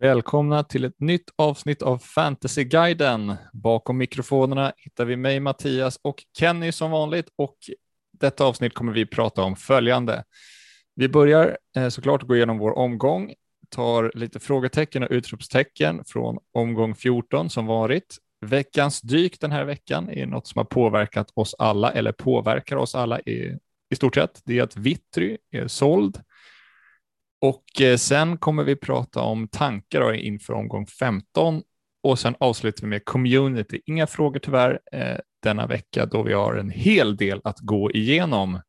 Välkomna till ett nytt avsnitt av Fantasyguiden. Bakom mikrofonerna hittar vi mig, Mattias och Kenny som vanligt och detta avsnitt kommer vi prata om följande. Vi börjar eh, såklart gå igenom vår omgång, tar lite frågetecken och utropstecken från omgång 14 som varit. Veckans dyk den här veckan är något som har påverkat oss alla eller påverkar oss alla i, i stort sett. Det är att Vittry är såld och eh, sen kommer vi prata om tankar inför omgång 15 och sen avslutar vi med community. Inga frågor tyvärr eh, denna vecka då vi har en hel del att gå igenom.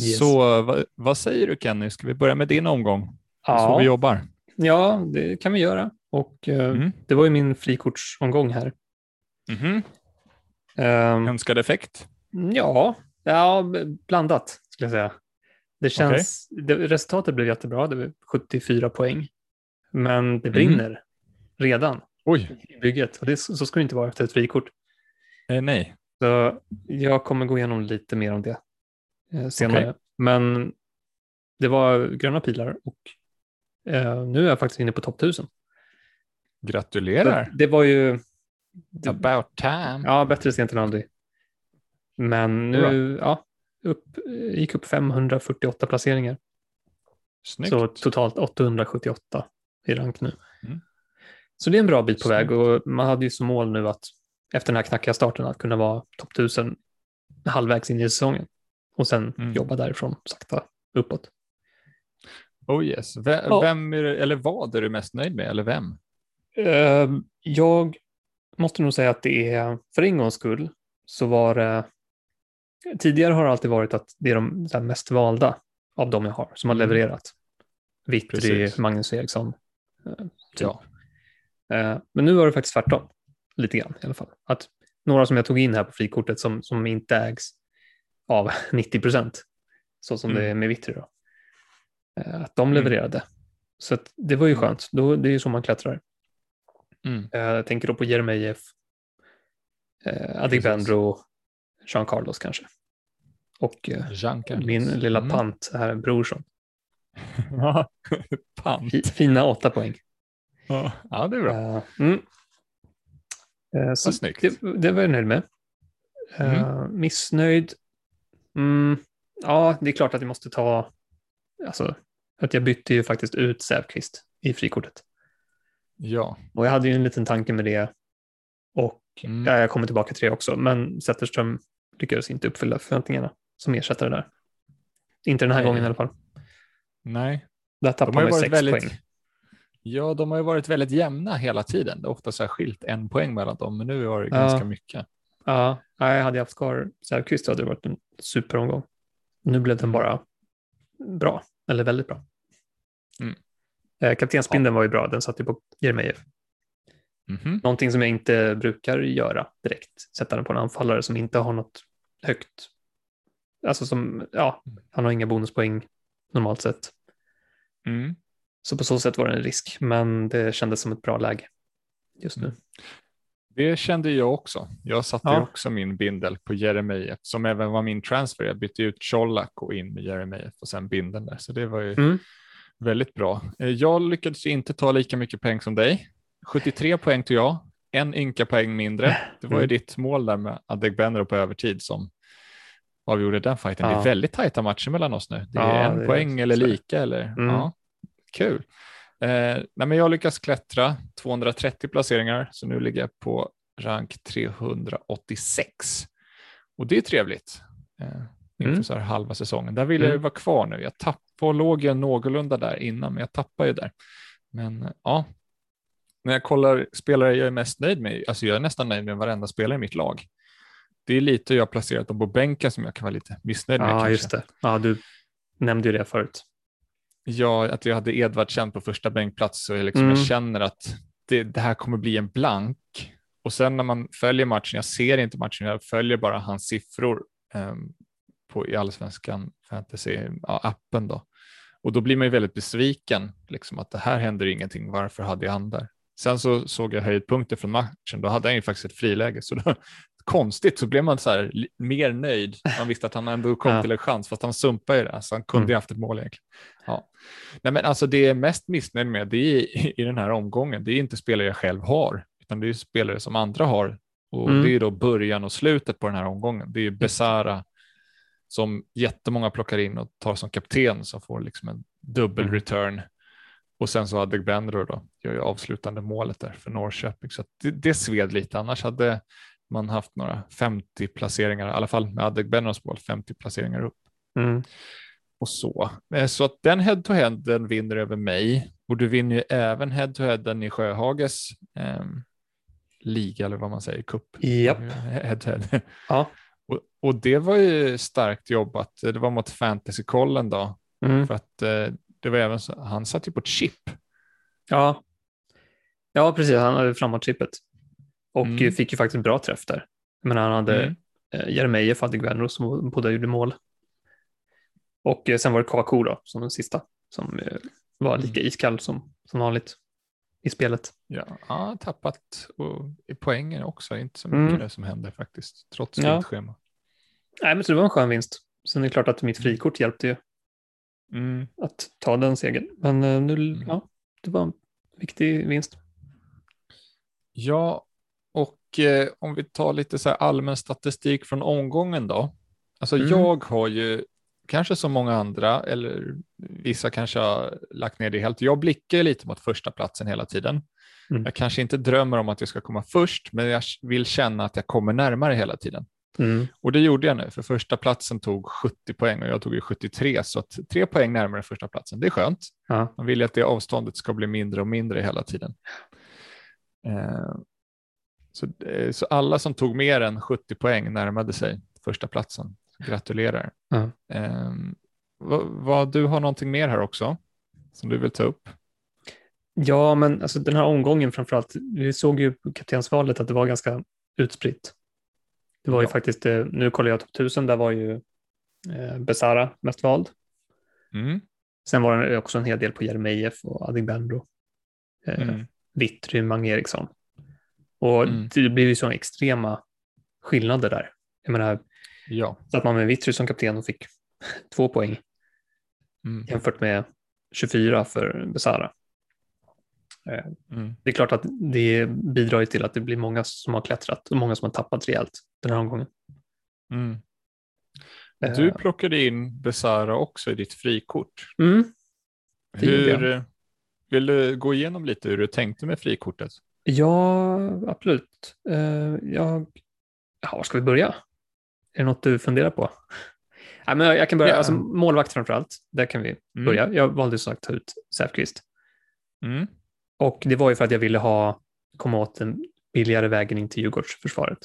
Yes. Så vad, vad, säger du Kenny, ska vi börja med din omgång? Ja. Så vi jobbar. Ja, det kan vi göra. Och eh, mm. det var ju min frikortsomgång här. Mm -hmm. um, Önskad effekt? Ja, ja, blandat skulle jag säga. Det känns, okay. det, resultatet blev jättebra, det blev 74 poäng. Men det brinner mm. redan Oj. i bygget och det, så ska det inte vara efter ett frikort. Eh, nej. Så jag kommer gå igenom lite mer om det eh, senare. Okay. Men det var gröna pilar och eh, nu är jag faktiskt inne på topp 1000. Gratulerar. Så det var ju... Det, About time. Ja, bättre sent än aldrig. Men nu, ja, upp, gick upp 548 placeringar. Snyggt. Så totalt 878 i rank nu. Mm. Så det är en bra bit på Snyggt. väg och man hade ju som mål nu att efter den här knackiga starten att kunna vara topp 1000 halvvägs in i säsongen och sen mm. jobba därifrån sakta uppåt. Oh yes. Vem, ja. vem är, eller vad är du mest nöjd med eller vem? Uh, jag måste nog säga att det är för en gångs skull så var det tidigare har det alltid varit att det är de mest valda av de jag har som har mm. levererat. Vittry, Magnus Eriksson. Eh, typ. Ja. Eh, men nu var det faktiskt tvärtom, lite grann i alla fall. Att några som jag tog in här på frikortet som, som inte ägs av 90 procent, så som mm. det är med Vittry då. Eh, att de mm. levererade. Mm. Så det var ju mm. skönt, då, det är ju så man klättrar. Mm. Jag tänker då på Jeremejeff, Adegbenro, Jean Carlos kanske. Och eh, Jean Carlos. min lilla mm. pant här, Brorsson. pant. Fina åtta poäng. Ja, det är bra. Uh, mm. uh, så snyggt. Det, det, var jag nöjd med. Uh, mm. Missnöjd? Mm, ja, det är klart att jag måste ta... Alltså, att jag bytte ju faktiskt ut Säfqvist i frikortet. Ja. Och jag hade ju en liten tanke med det. Och mm. ja, jag kommer tillbaka till det också. Men Zetterström lyckades inte uppfylla förväntningarna som ersättare där. Inte den här Nej. gången i alla fall. Nej. Där tappade man sex väldigt, poäng. Ja, de har ju varit väldigt jämna hela tiden. Det är ofta så här skilt en poäng mellan dem, men nu har det ja. ganska mycket. Ja, jag hade jag haft kvar Säfqvist hade det varit en superomgång. Nu blev den bara bra, eller väldigt bra. Mm. Eh, Kaptensbindeln ja. var ju bra, den satt ju på Jeremejeff. Mm -hmm. Någonting som jag inte brukar göra direkt, sätta den på en anfallare som inte har något högt. Alltså som, ja, han har inga bonuspoäng normalt sett. Mm. Så på så sätt var det en risk, men det kändes som ett bra läge just nu. Mm. Det kände jag också. Jag satte ja. också min bindel på Jeremejeff som även var min transfer. Jag bytte ut Colak och in med Jeremejeff och sen bindeln där, så det var ju mm. väldigt bra. Eh, jag lyckades inte ta lika mycket poäng som dig. 73 poäng tog jag, en ynka poäng mindre. Det var ju mm. ditt mål där med Adegbenro på övertid som avgjorde den fighten. Ja. Det är väldigt tajta matcher mellan oss nu. Det är ja, en det poäng är eller lika eller mm. ja, kul. Eh, nej, men jag lyckas klättra 230 placeringar, så nu ligger jag på rank 386 och det är trevligt. Eh, inför mm. så här halva säsongen. Där vill mm. jag vara kvar nu. Jag tappade, låg jag någorlunda där innan, men jag tappar ju där. Men ja, när jag kollar spelare jag är mest nöjd med, alltså jag är nästan nöjd med varenda spelare i mitt lag. Det är lite jag har placerat dem på bänken som jag kan vara lite missnöjd med. Ja, kanske. just det. Ja, du nämnde ju det förut. Ja, att jag hade Edvard känt på första bänkplats så jag, liksom, mm. jag känner att det, det, här kommer bli en blank. Och sen när man följer matchen, jag ser inte matchen, jag följer bara hans siffror um, på, i allsvenskan fantasy-appen då. Och då blir man ju väldigt besviken, liksom att det här händer ingenting, varför hade jag han där? Sen så såg jag höjdpunkter från matchen, då hade han ju faktiskt ett friläge, så då konstigt så blev man så här, mer nöjd. Man visste att han ändå kom ja. till en chans, fast han sumpade ju det. Så han kunde mm. ju haft ett mål egentligen. Ja. Nej, men alltså det jag är mest missnöjd med det är, i den här omgången, det är inte spelare jag själv har, utan det är spelare som andra har. Och mm. det är då början och slutet på den här omgången. Det är ju Besara som jättemånga plockar in och tar som kapten som får liksom en dubbel mm. return. Och sen så hade Benro då, gör ju avslutande målet där för Norrköping. Så det, det sved lite, annars hade man haft några 50 placeringar, i alla fall med Adegbenros mål, 50 placeringar upp. Mm. Och så. Eh, så att den head-to-headen vinner över mig och du vinner ju även head-to-headen i Sjöhages eh, liga eller vad man säger, cup. Yep. Head-to-head. Ja. Och, och, det var ju starkt jobbat. Det var mot fantasykollen då. Mm. För att eh, det var även så, han satt ju på ett chip. Ja, ja precis. Han hade framåt-chippet och mm. fick ju faktiskt en bra träff där. Men han hade mm. eh, Jeremejeff hade Gwenro som båda gjorde mål. Och eh, sen var det Kaku då som den sista som eh, var lika mm. iskall som, som vanligt i spelet. Ja, ja tappat och i poängen också, inte så mycket mm. som hände faktiskt, trots ja. schema. Nej, men så det var en skön vinst. Sen är det klart att mitt frikort hjälpte ju mm. att ta den segern. Men eh, nu, mm. ja, det var en viktig vinst. Ja, och eh, om vi tar lite så allmän statistik från omgången då. Alltså mm. jag har ju kanske som många andra, eller vissa kanske har lagt ner det helt. Jag blickar lite mot första platsen hela tiden. Mm. Jag kanske inte drömmer om att jag ska komma först, men jag vill känna att jag kommer närmare hela tiden. Mm. Och det gjorde jag nu, för första platsen tog 70 poäng och jag tog ju 73, så att tre poäng närmare första platsen. Det är skönt. Ja. Man vill ju att det avståndet ska bli mindre och mindre hela tiden. Eh, så, eh, så alla som tog mer än 70 poäng närmade sig första platsen. Gratulerar. Ja. Eh, vad, vad, du har någonting mer här också som du vill ta upp? Ja, men alltså den här omgången framförallt. Vi såg ju på kaptensvalet att det var ganska utspritt. Det var ju faktiskt, eh, nu kollar jag topp 1000, där var ju eh, Besara mest vald. Mm. Sen var det också en hel del på Jeremejeff och Adegbenro. Eh, mm. Vittry, Mange Eriksson. Och mm. det blir ju så extrema skillnader där. Jag menar, ja. så att man med Vittry som kapten och fick två poäng mm. jämfört med 24 för Besara. Eh, mm. Det är klart att det bidrar till att det blir många som har klättrat och många som har tappat rejält den här omgången. Mm. Du eh. plockade in Besara också i ditt frikort. Mm. Hur, vill du gå igenom lite hur du tänkte med frikortet? Ja, absolut. Uh, jag... Ja, var ska vi börja? Är det något du funderar på? Ja, men jag kan börja, ja. alltså, målvakt framför allt. Där kan vi mm. börja. Jag valde som sagt att ta ut Säfqvist. Mm. Och det var ju för att jag ville ha, komma åt den billigare vägen in till Djurgårdsförsvaret.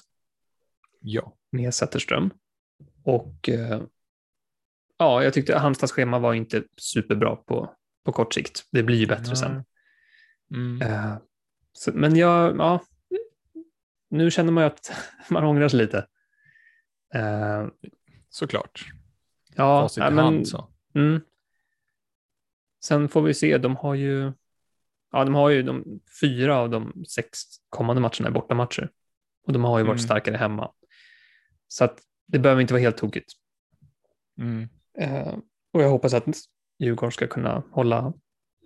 Ja. Med Zetterström. Och uh, ja, jag tyckte Halmstads schema var inte superbra på, på kort sikt. Det blir ju bättre mm. sen. Mm. Uh, så, men jag, ja, nu känner man ju att man ångrar sig lite. Uh, Såklart. Ja, Facit men, hand, så. Mm. Sen får vi se, de har ju, ja, de har ju de fyra av de sex kommande matcherna är bortamatcher. Och de har ju varit mm. starkare hemma. Så att det behöver inte vara helt tokigt. Mm. Uh, och jag hoppas att Djurgården ska kunna hålla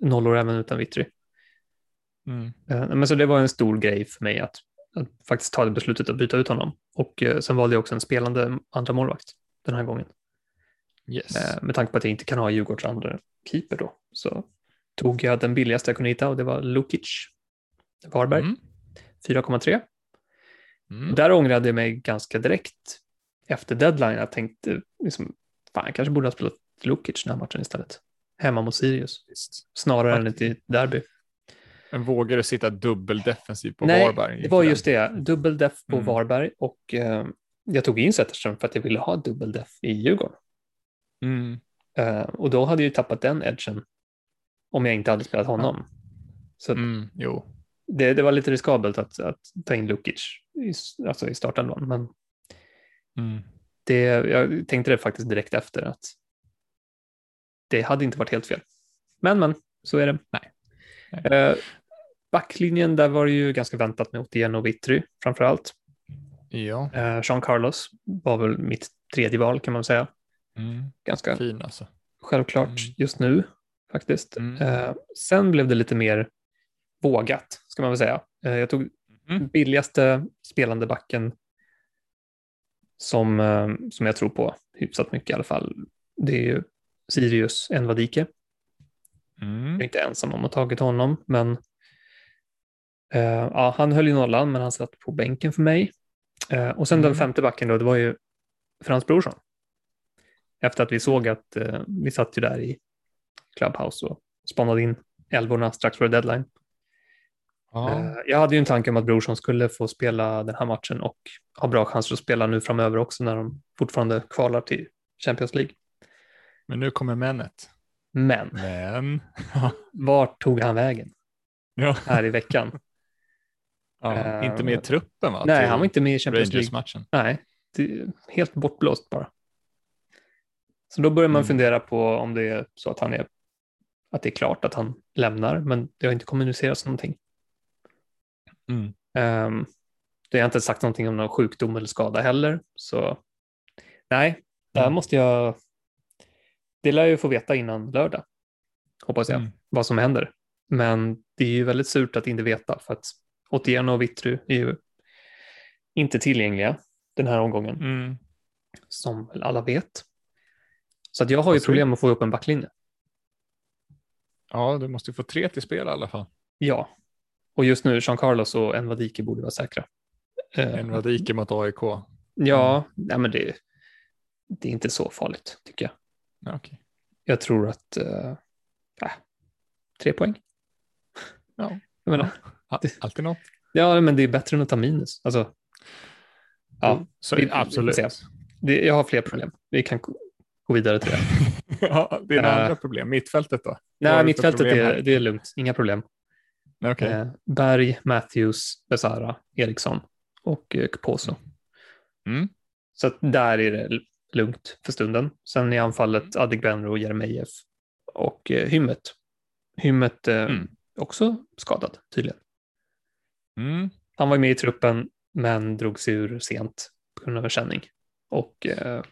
nollor även utan Vittry. Mm. Uh, men så det var en stor grej för mig att, att faktiskt ta det beslutet att byta ut honom. Och uh, sen valde jag också en spelande andra målvakt den här gången. Yes. med tanke på att jag inte kan ha Djurgårds andra keeper då så tog jag den billigaste jag kunde hitta och det var Lukic, Varberg, mm. 4,3. Mm. Där ångrade jag mig ganska direkt efter deadline. Jag tänkte, liksom, fan, jag kanske borde ha spelat Lukic den här matchen istället. Hemma mot Sirius, snarare Faktiskt. än ett derby. Men vågar du sitta dubbeldefensiv på Nej, Varberg? Nej, det var just det. Dubbeldef på mm. Varberg och eh, jag tog in Zetterström för att jag ville ha dubbeldef i Djurgården. Mm. Uh, och då hade jag ju tappat den edgen om jag inte hade spelat honom. Så mm, jo. Det, det, var lite riskabelt att, att ta in Lukic i, alltså i startelvan, men mm. det, jag tänkte det faktiskt direkt efter att det hade inte varit helt fel. Men, men, så är det. Nej. Nej. Uh, backlinjen, där var det ju ganska väntat med Otieno och Vittry framför allt. Ja. Eh, Jean Carlos var väl mitt tredje val kan man säga. Mm. Ganska Fin alltså. självklart Mm. just nu faktiskt. Mm. Eh, sen blev det lite mer vågat, ska man väl säga. Eh, jag tog Mm. billigaste spelande backen som, eh, som jag tror på hyfsat mycket i alla fall. Det är ju Sirius Envadike. Jag är Mm. inte ensam om att ha tagit honom, men eh, ja, han höll ju nollan, men han satt på bänken för mig. Eh, och sen den Mm. femte backen då, det var ju Frans Brorsson. Efter att vi såg att eh, vi satt ju där i Clubhouse och spanade in elvorna strax före deadline. Ja. Eh, Jag hade ju en tanke om att Brorsson skulle få spela den här matchen och ha bra chanser att spela nu framöver också när de fortfarande kvalar till Champions League. Men nu kommer männet. Men Men. vart tog han vägen ja. här i veckan? ja. Eh, Inte med i truppen va? Nej, han var inte med i Champions League. Rangers-matchen. Nej, helt bortblåst bara. Så då börjar man Mm. fundera på om det är så att han är att det är klart att han lämnar, men det har inte kommunicerats någonting. Mm. Um, det har inte sagt någonting om någon sjukdom eller skada heller, så nej, där Mm. måste jag. Det lär jag ju få veta innan lördag, hoppas jag, Mm. vad som händer. Men det är ju väldigt surt att inte veta för att Otieno och Vittru är ju inte tillgängliga den här omgången Mm. som alla vet. Så att jag har ju problem att få upp en backlinje. Ja, du måste ju få tre till spel i alla fall. Ja, och just nu Jean Carlos och Envadike borde vara säkra. Eh, En Vadike mot AIK. Ja, nej, men det, det är inte så farligt tycker jag. Ja, okej. Jag tror att eh, äh, tre poäng. Ja. Jag menar, Ja, Alltid något. ja, men det är bättre än att ta minus. Alltså, ja, Så, får absolut. det, jag har fler problem. Vi kan gå vidare till det. ja, det är Eh. andra problem. Mittfältet då? Nej, mittfältet är, det är lugnt. Inga problem. Okej. Eh, Berg, Matthews, Besara, Eriksson och eh, Kposo. Mm. Så där är det lugnt för stunden. Sen i anfallet Mm. Adegbenro och Jeremejeff och eh, Hymmet. Hymmet eh, Mm. också skadad tydligen. Mm. Han var med i truppen men drog sig ur sent på grund av en känning. Och eh,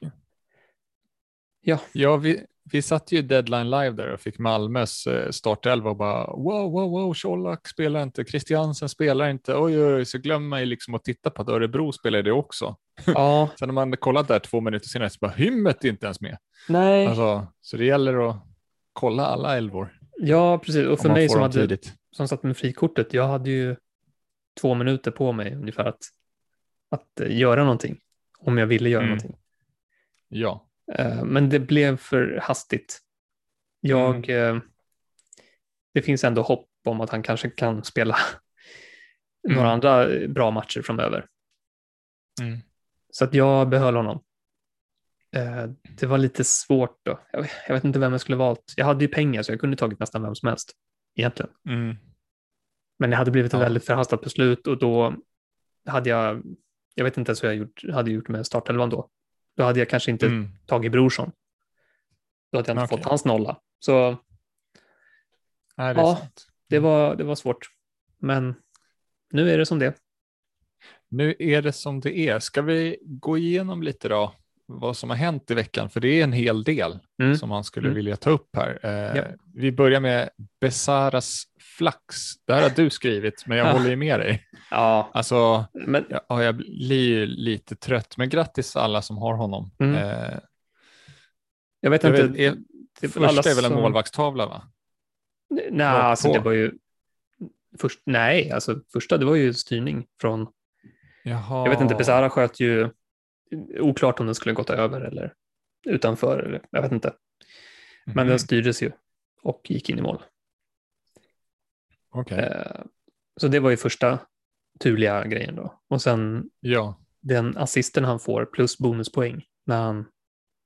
Ja, vi, vi satt ju deadline live där och fick Malmös eh, startelva och bara wow, wow, wow, Colak spelar inte, Christiansen spelar inte, oj, oj, oj, så glömmer man ju liksom att titta på att Örebro spelar det också. ja, Sen när man kollat där två minuter senare så bara Hymmet är inte ens med. nej, Alltså, så det gäller att kolla alla elvor. ja precis. Och för mig som, hade, tidigt. som satt med frikortet, jag hade ju två minuter på mig ungefär att, att eh, göra någonting. Om jag ville göra Mm. någonting. Ja. Eh, Men det blev för hastigt. Jag, Mm. eh, det finns ändå hopp om att han kanske kan spela Mm. några andra eh, bra matcher framöver. Mm. Så att jag behöll honom. Det var lite svårt då. Jag vet, jag vet inte vem jag skulle valt. Jag hade ju pengar så jag kunde tagit nästan vem som helst egentligen. Mm. Men det hade blivit ett Ja. väldigt förhastat beslut och då hade jag, jag vet inte ens hur jag gjort, hade gjort med startelvan då. Då hade jag kanske inte Mm. tagit Brorsson. Då hade jag inte Okej. fått hans nolla. Så Nej, det Ja. sant. det var, det var svårt. Men nu är det som det. Nu är det som det är. Ska vi gå igenom lite då vad som har hänt i veckan? För det är en hel del Mm. som man skulle Mm. vilja ta upp här. Eh, Ja. Vi börjar med Besaras flax. Det här har du skrivit, men jag håller ju med dig. Ja, Alltså, men ja, jag blir ju lite trött, men grattis alla som har honom. Mm. Eh, jag vet inte. vet, är, det första är väl en som- målvaktstavla, va? Nej, alltså det var ju först, nej, alltså första det var ju styrning från, Jaha. jag vet inte, Besara sköt ju, oklart om den skulle gått över eller utanför, eller, jag vet inte. Men Mhm. den styrdes ju och gick in i mål. Okej, Eh, så det var ju första turliga grejen då. Och sen ja. den assisten han får plus bonuspoäng när han,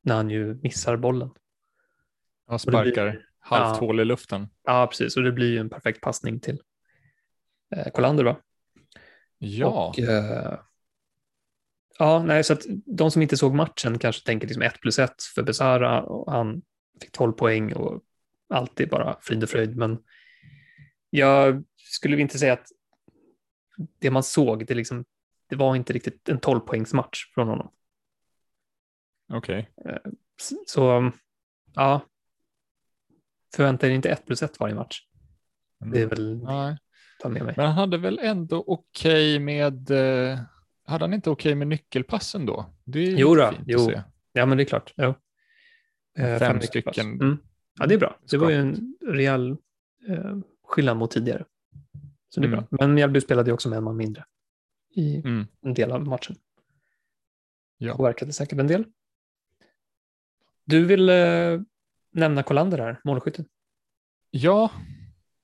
när han ju missar bollen. Och det blir- sparkar halvt Ja. hål i luften. Ja, precis. Och det blir ju en perfekt passning till eh, Kolander va? Ja, Och, eh, ja, nej, så att de som inte såg matchen kanske tänker liksom 1 plus 1 för Besara och han fick 12 poäng och allt är bara frid och fröjd. Men jag skulle inte säga att det man såg, det liksom det var inte riktigt en 12 poängs match från honom. Okej. Okay. Eh, så ja, förvänta er inte 1 plus 1 varje match. Mm. Det är väl Nej. ta med mig. Men han hade väl ändå okej okay med, eh, hade han inte okej okay med nyckelpassen då? Det är jo, då, jo. Ja, men det är klart. Jo. Fem, Fem stycken. Mm. Ja, det är bra. Det var ju en rejäl eh, skillnad mot tidigare. Så det är mm. bra. Men Mjällby spelade ju också med en man mindre i mm. en del av matchen. Ja. Påverkade säkert en del. Du vill eh, nämna Kolander här, målskytten. Ja,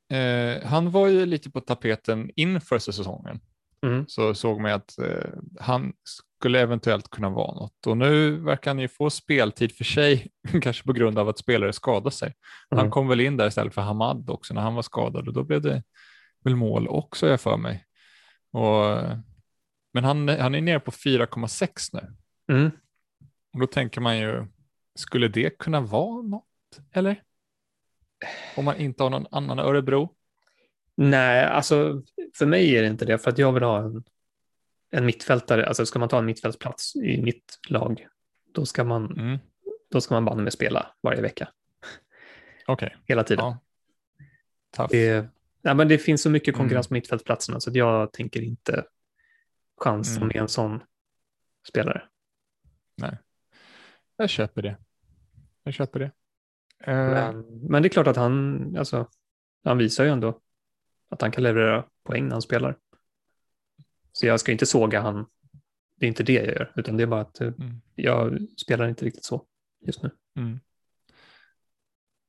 eh, han var ju lite på tapeten inför säsongen. Mm. Så såg man att eh, han skulle eventuellt kunna vara något och nu verkar han ju få speltid för sig, kanske på grund av att spelare skadar sig. Mm. Han kom väl in där istället för Hamad också när han var skadad och då blev det väl mål också jag för mig. Och, men han, han är nere på 4,6 nu. Mm. Och då tänker man ju, skulle det kunna vara något eller? Om man inte har någon annan Örebro? Nej, alltså för mig är det inte det, för att jag vill ha en, en mittfältare, alltså ska man ta en mittfältsplats i mitt lag, då ska man, mm. då ska man banne med spela varje vecka. Okej. Okay. Hela tiden. Ja. Det, ja, men det finns så mycket konkurrens mm. på mittfältsplatserna så jag tänker inte chansa mm. med en sån spelare. Nej, jag köper det. Jag köper det. Men, men, det är klart att han, alltså, han visar ju ändå att han kan leverera poäng när han spelar. Så jag ska inte såga han. Det är inte det jag gör, utan det är bara att eh, mm. jag spelar inte riktigt så just nu. Mm.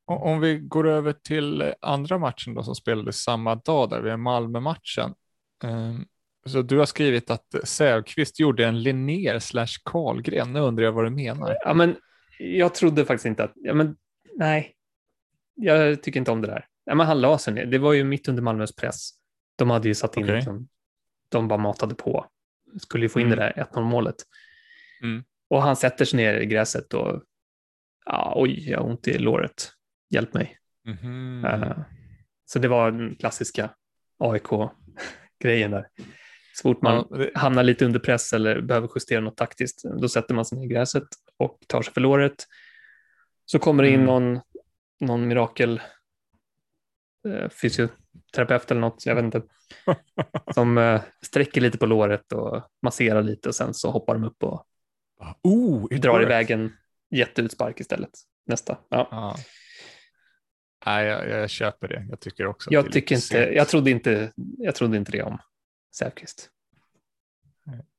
Om vi går över till andra matchen då som spelades samma dag där, vi är Malmö-matchen. Ehm, så du har skrivit att Sävqvist gjorde en Linnér slash Karlgren. Nu undrar jag vad du menar. Ja, men jag trodde faktiskt inte att, ja, men nej, jag tycker inte om det där. Ja, men han la sig ner. Det var ju mitt under Malmös press. De hade ju satt in, okay. liksom, de bara matade på. Skulle ju få in mm. det där 1-0 målet. Mm. Och han sätter sig ner i gräset och, ja, oj, jag har ont i låret. Hjälp mig. Mm. Uh, så det var den klassiska AIK-grejen där. Så fort man ja, det... hamnar lite under press eller behöver justera något taktiskt, då sätter man sig ner i gräset och tar sig för låret. Så kommer det in mm. någon, någon mirakel fysioterapeut eller något, jag vet inte, som eh, sträcker lite på låret och masserar lite och sen så hoppar de upp och oh, drar iväg en jätteutspark istället. Nästa. Ja. Ah. Nej, jag, jag, köper det. Jag tycker också. Jag, tycker inte, jag, trodde inte, jag trodde inte det om Säfqvist.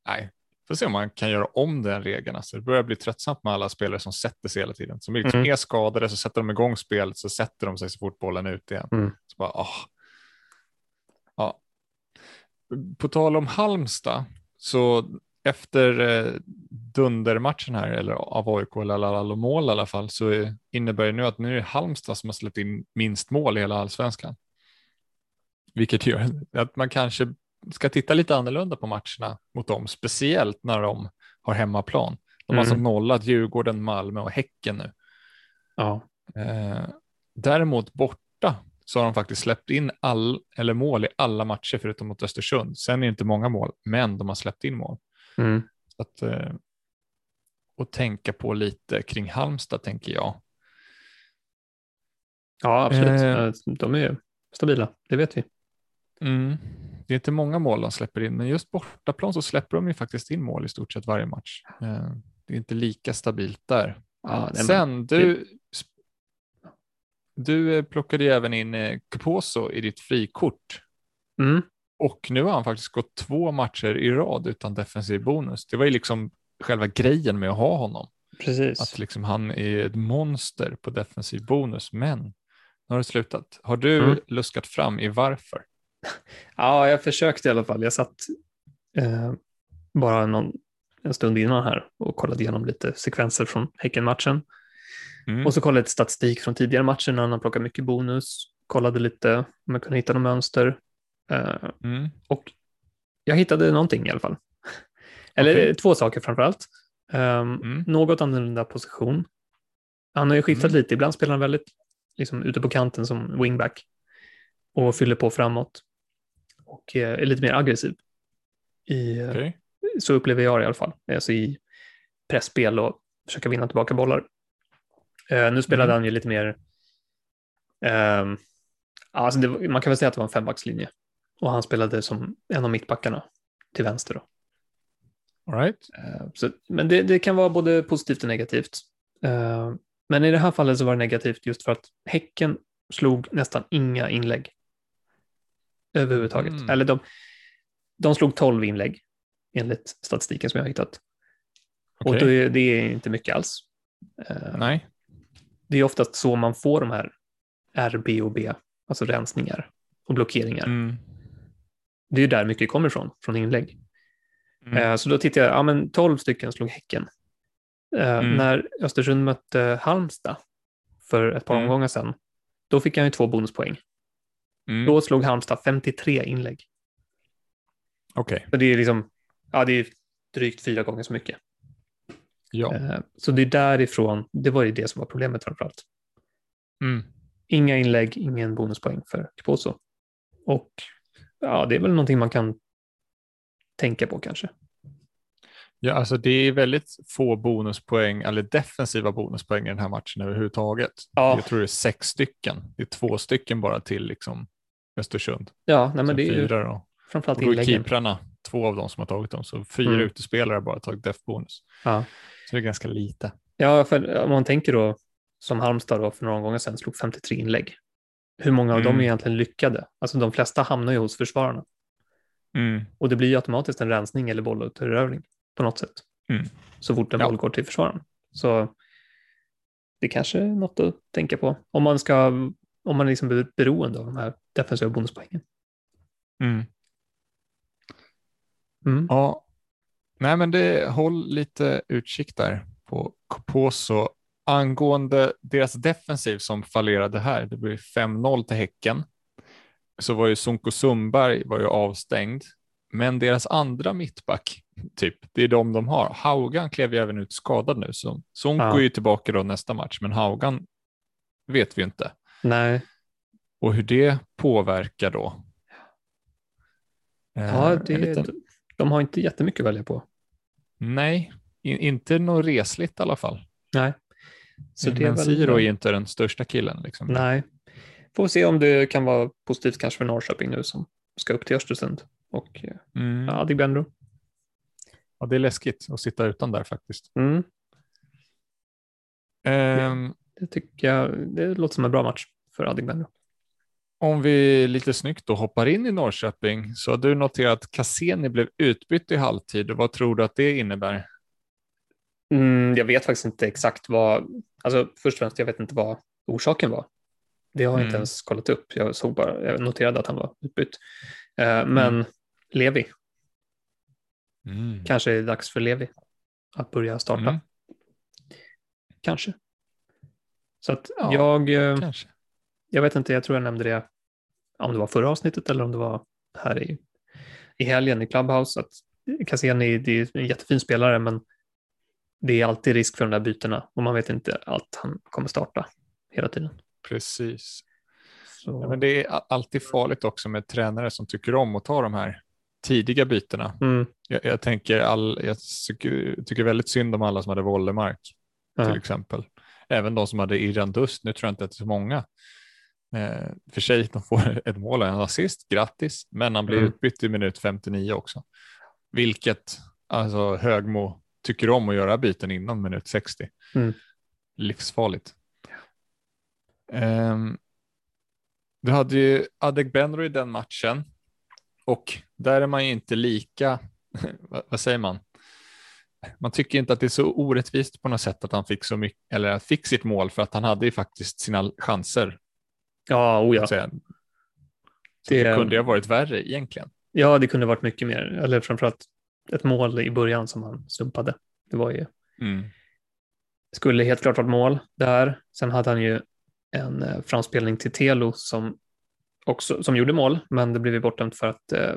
Nej, Får se om man kan göra om den regeln. Alltså, det börjar bli tröttsamt med alla spelare som sätter sig hela tiden. Som liksom mm. är skadade så sätter de igång spelet så sätter de sig så fort bollen är ute igen. Mm. Så bara, åh. Ja. På tal om Halmstad, så efter eh, dundermatchen här, eller av AIK eller alla mål i alla fall, så innebär det nu att nu är det Halmstad som har släppt in minst mål i hela allsvenskan. Vilket gör att man kanske ska titta lite annorlunda på matcherna mot dem, speciellt när de har hemmaplan. De har alltså mm. alltså nollat Djurgården, Malmö och Häcken nu. Ja. Eh, däremot borta så har de faktiskt släppt in all, eller mål i alla matcher förutom mot Östersund. Sen är det inte många mål, men de har släppt in mål. Mm. Att, eh, och tänka på lite kring Halmstad tänker jag. Ja, absolut. Eh, de är stabila, det vet vi. Mm det är inte många mål de släpper in, men just bortaplan så släpper de ju faktiskt in mål i stort sett varje match. Eh, det är inte lika stabilt där. Ja, Sen, du, du plockade ju även in eh, Kuposo i ditt frikort. Mm. Och nu har han faktiskt gått två matcher i rad utan defensiv bonus. Det var ju liksom själva grejen med att ha honom. Precis. Att liksom han är ett monster på defensiv bonus, men nu har det slutat. Har du mm. luskat fram i varför? Ja, jag försökte i alla fall. Jag satt eh, bara någon, en stund innan här och kollade igenom lite sekvenser från Häcken-matchen. Mm. Och så kollade jag lite statistik från tidigare matcher när han har plockat mycket bonus. Kollade lite om jag kunde hitta något mönster. Eh, mm. Och jag hittade någonting i alla fall. Eller okay. två saker framför allt. Um, mm. Något annorlunda position. Han har ju skiftat mm. lite. Ibland spelar han väldigt liksom, ute på kanten som wingback och fyller på framåt och eh, är lite mer aggressiv i, eh, okay. så upplever jag det i alla fall, alltså i pressspel och försöka vinna tillbaka bollar. Uh, nu spelade mm. han ju lite mer, um, alltså det, man kan väl säga att det var en fembackslinje och han spelade som en av mittbackarna till vänster. Då. All right. Uh, så, men det, det, kan vara både positivt och negativt. Uh, men i det här fallet så var det negativt just för att Häcken slog nästan inga inlägg överhuvudtaget. Mm. Eller de, de slog 12 inlägg enligt statistiken som jag har hittat. Okay. Och det, det är inte mycket alls. Uh, Nej. Det är oftast så man får de här RB och B, alltså rensningar och blockeringar. Mm. Det är där mycket kommer ifrån, från inlägg. Mm. Uh, så då tittade jag, ja men 12 stycken slog Häcken. Uh, mm. När Östersund mötte Halmstad för ett par mm. omgångar sedan, då fick han ju två bonuspoäng. Mm. Då slog Halmstad 53 inlägg. Okej. Okay. Så det är liksom, ja det är drygt fyra gånger så mycket. Ja. Eh, så det är därifrån, det var ju det som var problemet framförallt. Mm. Inga inlägg, ingen bonuspoäng för Kposo. Och ja, det är väl någonting man kan tänka på kanske. Ja, alltså det är väldigt få bonuspoäng, eller defensiva bonuspoäng i den här matchen överhuvudtaget. Ja. Jag tror det är sex stycken. Det är två stycken bara till liksom Östersund. Ja, nej, men det är ju då. framförallt inläggen. Och då är keeprarna två av dem som har tagit dem, så fyra mm. utespelare har bara tagit def-bonus. Ja. Så det är ganska lite. Ja, för om man tänker då som Halmstad då för några gånger sedan slog 53 inlägg. Hur många av mm. dem är egentligen lyckade? Alltså de flesta hamnar ju hos försvararna. Mm. Och det blir ju automatiskt en rensning eller bollåterövring på något sätt. Mm. Så fort en ja. boll går till försvararen. Så det kanske är något att tänka på. Om man ska, om man liksom blir beroende av de här defensiva bonuspoängen. Mm. Mm. Ja, nej men det, håll lite utkik där på Coposo. Angående deras defensiv som fallerade här, det blir 5-0 till Häcken, så var ju Sonko Sundberg var ju avstängd, men deras andra mittback, typ, det är de de har. Haugan klev ju även ut skadad nu, så Sonko ja. är ju tillbaka då nästa match, men Haugan vet vi inte. Nej. Och hur det påverkar då. Ja, eh, det, liten... de har inte jättemycket att välja på. Nej, in, inte något resligt i alla fall. Nej. Så Men Siro är inte den största killen. Liksom. Nej. Får se om det kan vara positivt kanske för Norrköping nu som ska upp till Östersund och eh, mm. ja. Ja, det är läskigt att sitta utan där faktiskt. Mm. Um, det, det, tycker jag, det låter som en bra match för Adegbenro. Om vi lite snyggt då hoppar in i Norrköping så har du noterat att Cassini blev utbytt i halvtid. Vad tror du att det innebär? Mm, jag vet faktiskt inte exakt vad, alltså först och främst jag vet inte vad orsaken var. Det har jag mm. inte ens kollat upp. Jag såg bara, jag noterade att han var utbytt. Uh, men mm. Levi. Mm. Kanske är det dags för Levi att börja starta. Mm. Kanske. Så att ja, jag, eh, kanske. Jag vet inte, jag tror jag nämnde det om det var förra avsnittet eller om det var här i, i helgen i Clubhouse. Att Cassini det är en jättefin spelare men det är alltid risk för de där bytena och man vet inte att han kommer starta hela tiden. Precis. Ja, men det är alltid farligt också med tränare som tycker om att ta de här tidiga bytena. Mm. Jag, jag, tänker all, jag tycker, tycker, väldigt synd om alla som hade Wollemark ja. till exempel. Även de som hade Irran Dust, nu tror jag inte att det är så många. Eh, för sig, de får ett mål och en assist, grattis, men han blir mm. utbytt i minut 59 också. Vilket alltså Högmo tycker om att göra byten innan minut 60. Mm. Livsfarligt. Um, du hade ju Adegbenro i den matchen och där är man ju inte lika, vad säger man? Man tycker inte att det är så orättvist på något sätt att han fick så mycket, eller fick sitt mål för att han hade ju faktiskt sina chanser. Ja, oh ja. Det, det kunde ju ha varit värre egentligen. Ja, det kunde ha varit mycket mer, eller framförallt ett mål i början som han sumpade. Det var ju, mm. skulle helt klart varit mål där. Sen hade han ju en eh, framspelning till Telo som också som gjorde mål, men det blev ju bortdömt för att eh,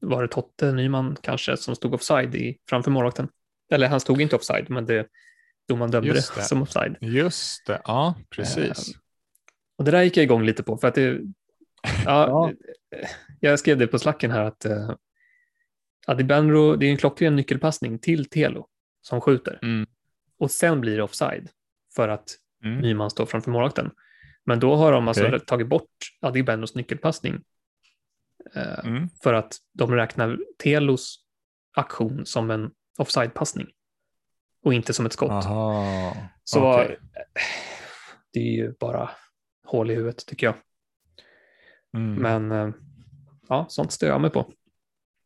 var det Totte Nyman kanske som stod offside i, framför målvakten. Eller han stod inte offside, men det, domaren dömde det. det. som offside. Just det, ja precis. Eh, och det där gick jag igång lite på, för att det, ja, ja. jag skrev det på slacken här att eh, Adibenro, det är en klockren nyckelpassning till Telo som skjuter. Mm. Och sen blir det offside för att Mm. Nyman står framför målvakten. Men då har de alltså tagit bort Adibenros nyckelpassning eh, Mm. för att de räknar Telos aktion som en offside-passning och inte som ett skott. Aha. Så Okej. eh, det är ju bara hål i huvudet tycker jag. Mm. Men eh, ja, sånt stör jag mig på.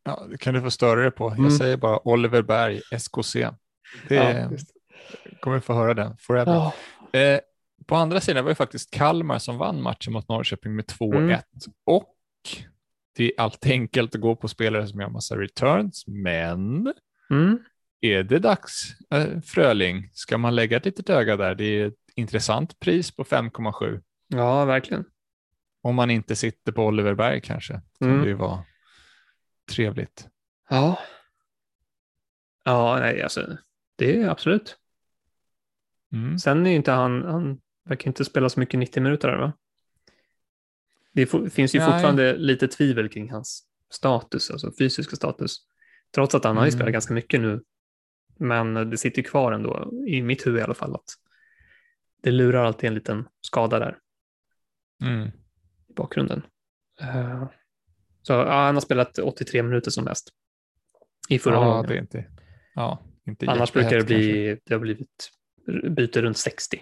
Ja, det kan du få störa dig på. Jag Mm. säger bara Oliver Berg, SKC. Det Ja, visst. kommer få höra den forever. Ja. Eh, på andra sidan var det faktiskt Kalmar som vann matchen mot Norrköping med 2-1. Mm. Och det är alltid enkelt att gå på spelare som gör massa returns, men Mm. är det dags, eh, Fröling, ska man lägga ett litet öga där? Det är ett intressant pris på 5,7. Ja, verkligen. Om man inte sitter på Oliver Berg kanske, kan Mm. det ju vara trevligt. Ja. Ja, nej, alltså det är absolut. Mm. Sen är inte han, han verkar inte spela så mycket 90 minuter där, va? Det finns ju Nej. fortfarande lite tvivel kring hans status, alltså fysiska status. Trots att han har ju Mm. spelat ganska mycket nu. Men det sitter kvar ändå, i mitt huvud i alla fall, att det lurar alltid en liten skada där Mm. i bakgrunden. Eh, så ja, han har spelat 83 minuter som mest i förra Ja, är inte, ja, inte Annars brukar det kanske. bli, det har blivit byte runt 60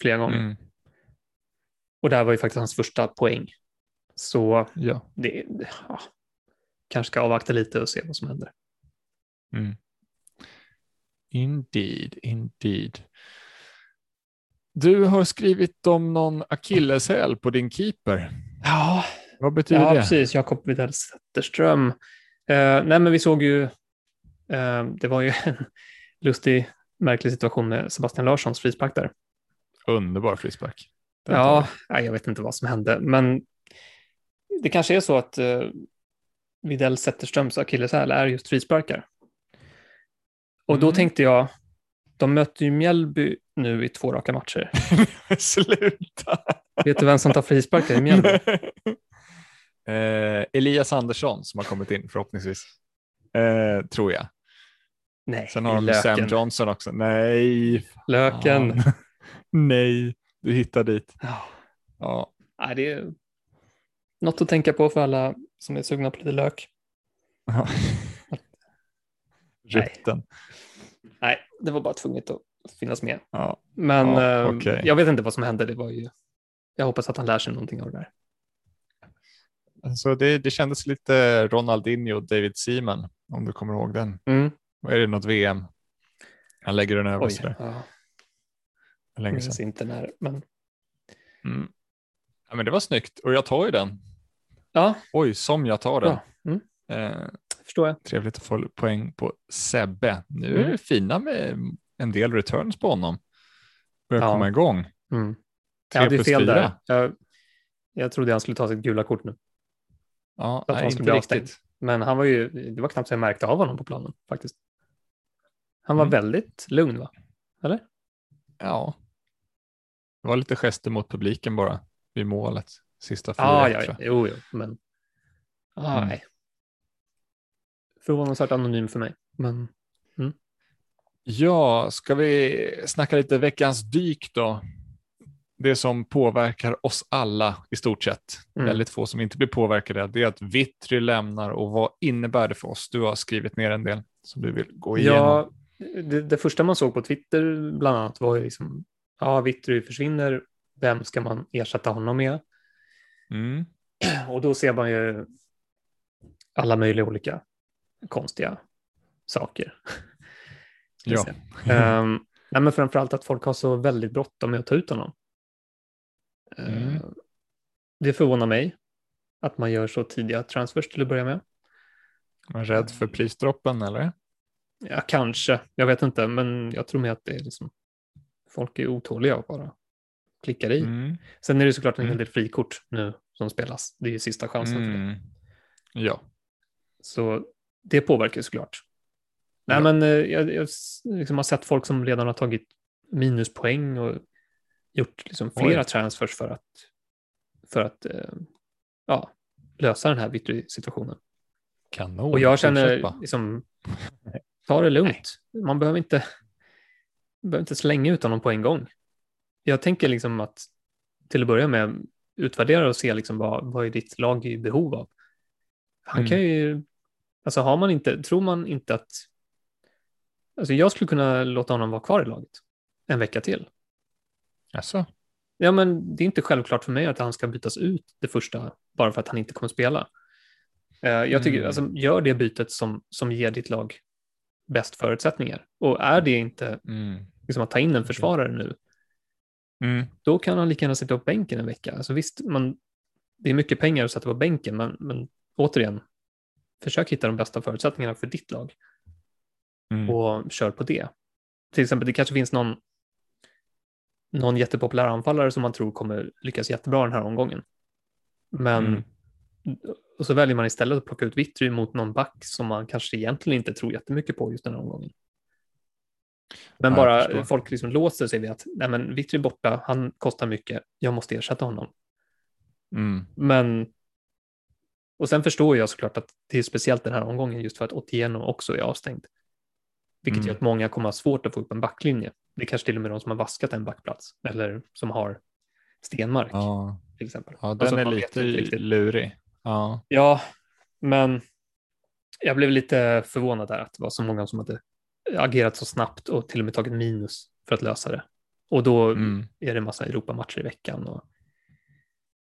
flera gånger. Mm. Och det här var ju faktiskt hans första poäng. Så Ja. det, det- ja, kanske ska avvakta lite och se vad som händer. Mm. Indeed, indeed. Du har skrivit om någon akilleshäl på din keeper. Ja, Vad betyder ja det? precis. Jakob Widell Zetterström. Eh, nej, men vi såg ju, eh, det var ju en lustig, märklig situation med Sebastian Larssons frispark där. Underbar frispark. Den Ja, nej, jag vet inte vad som hände, men det kanske är så att eh, Widell Zetterströms akilleshäl är just frisparkar. Och då Mm. tänkte jag, de möter ju Mjällby nu i två raka matcher. Sluta! Vet du vem som tar frisparkar i Mjällby? eh, Elias Andersson som har kommit in förhoppningsvis. Eh, tror jag. Nej, Sen har de Löken. Sam Johnson också. Nej. Löken. fan. Nej, du hittar dit. Ja. Ja. Nej, det är något att tänka på för alla som är sugna på lite lök. Rykten. Nej, det var bara tvunget att finnas med. Ja. Men Ja, eh, okej. jag vet inte vad som hände. Det var ju... Jag hoppas att han lär sig någonting av det där. Alltså det, det kändes lite Ronaldinho och David Seaman, om du kommer ihåg den. Mm. Är det, något VM? Han lägger den över Oj, sådär. ja, jag Länge minns sedan. inte när. Men Mm. Ja, men det var snyggt och jag tar ju den. ja, Oj, som jag tar den. bra. Mm, Eh, förstår jag. trevligt att få poäng på Sebbe. Nu är Mm. det fina med en del returns på honom. Börjar Ja. komma igång. Mm. Jag hade ju fel där. Jag, jag trodde han skulle ta sitt gula kort nu. Ja, Att han nej, skulle inte bli riktigt. avstängd. Men han var ju, det var knappt så jag märkte av honom på planen faktiskt. Han var Mm. väldigt lugn va? Eller? Ja. Det var lite gester mot publiken bara vid målet. Sista fyra. Ah, ja, ja, jo, jo, men. Ah, Mm. Nej. Förvånansvärt anonym för mig. Men Ja, ska vi snacka lite veckans dyk då? Det som påverkar oss alla i stort sett. Mm. Väldigt få som inte blir påverkade. Det är att Vittry lämnar och vad innebär det för oss? Du har skrivit ner en del som du vill gå igenom. ja, det, det första man såg på Twitter bland annat var ju liksom, ja, Vittry försvinner, vem ska man ersätta honom med? Mm. Och då ser man ju alla möjliga olika konstiga saker. Ja. Ehm, nej, men framförallt att folk har så väldigt bråttom med att ta ut honom. Ehm, Mm. Det förvånar mig att man gör så tidiga transfers till att börja med. Man rädd för prisdroppen eller? Ja, kanske. Jag vet inte, men jag tror mer att det är liksom folk är otåliga och bara klickar i. Mm. Sen är det såklart en hel Mm. del frikort nu som spelas. Det är ju sista chansen för det. Mm. Ja. Så det påverkar såklart. Nej, Ja. men eh, jag, jag liksom har sett folk som redan har tagit minuspoäng och gjort liksom flera Oj. transfers för att, för att eh, ja, lösa den här Vittry-situationen. Kanon. Och jag känner liksom, ta det lugnt. Nej. Man behöver inte, behöver inte slänga ut honom på en gång. Jag tänker liksom att till att börja med utvärdera och se liksom vad, vad är ditt lag i behov av. Han mm. kan ju, alltså har man inte, tror man inte att, alltså jag skulle kunna låta honom vara kvar i laget en vecka till. Alltså? Ja, men det är inte självklart för mig att han ska bytas ut det första bara för att han inte kommer spela. Eh, jag tycker, mm. alltså, gör det bytet som, som ger ditt lag bäst förutsättningar. Och är det inte mm. liksom att ta in en försvarare nu, mm. då kan han lika gärna sitta på bänken en vecka. Alltså visst, man, det är mycket pengar att sätta på bänken, men, men återigen, försök hitta de bästa förutsättningarna för ditt lag. Mm. Och kör på det. Till exempel, det kanske finns någon, någon jättepopulär anfallare som man tror kommer lyckas jättebra den här omgången. Men mm. och så väljer man istället att plocka ut Vittry mot någon back som man kanske egentligen inte tror jättemycket på just den här omgången. Men ja, bara folk liksom låser sig vid att nej men Vittry borta, han kostar mycket, jag måste ersätta honom. Mm. Men och sen förstår jag såklart att det är speciellt den här omgången just för att Otieno också är avstängd. Vilket mm. gör att många kommer ha svårt att få upp en backlinje. Det är kanske till och med de som har vaskat en backplats eller som har Stenmark ja. till exempel. Ja, den alltså, är lite lurig. Ja. ja, men jag blev lite förvånad där att det var så många som hade agerat så snabbt och till och med tagit minus för att lösa det. Och då mm. är det en massa Europamatcher i veckan. Och...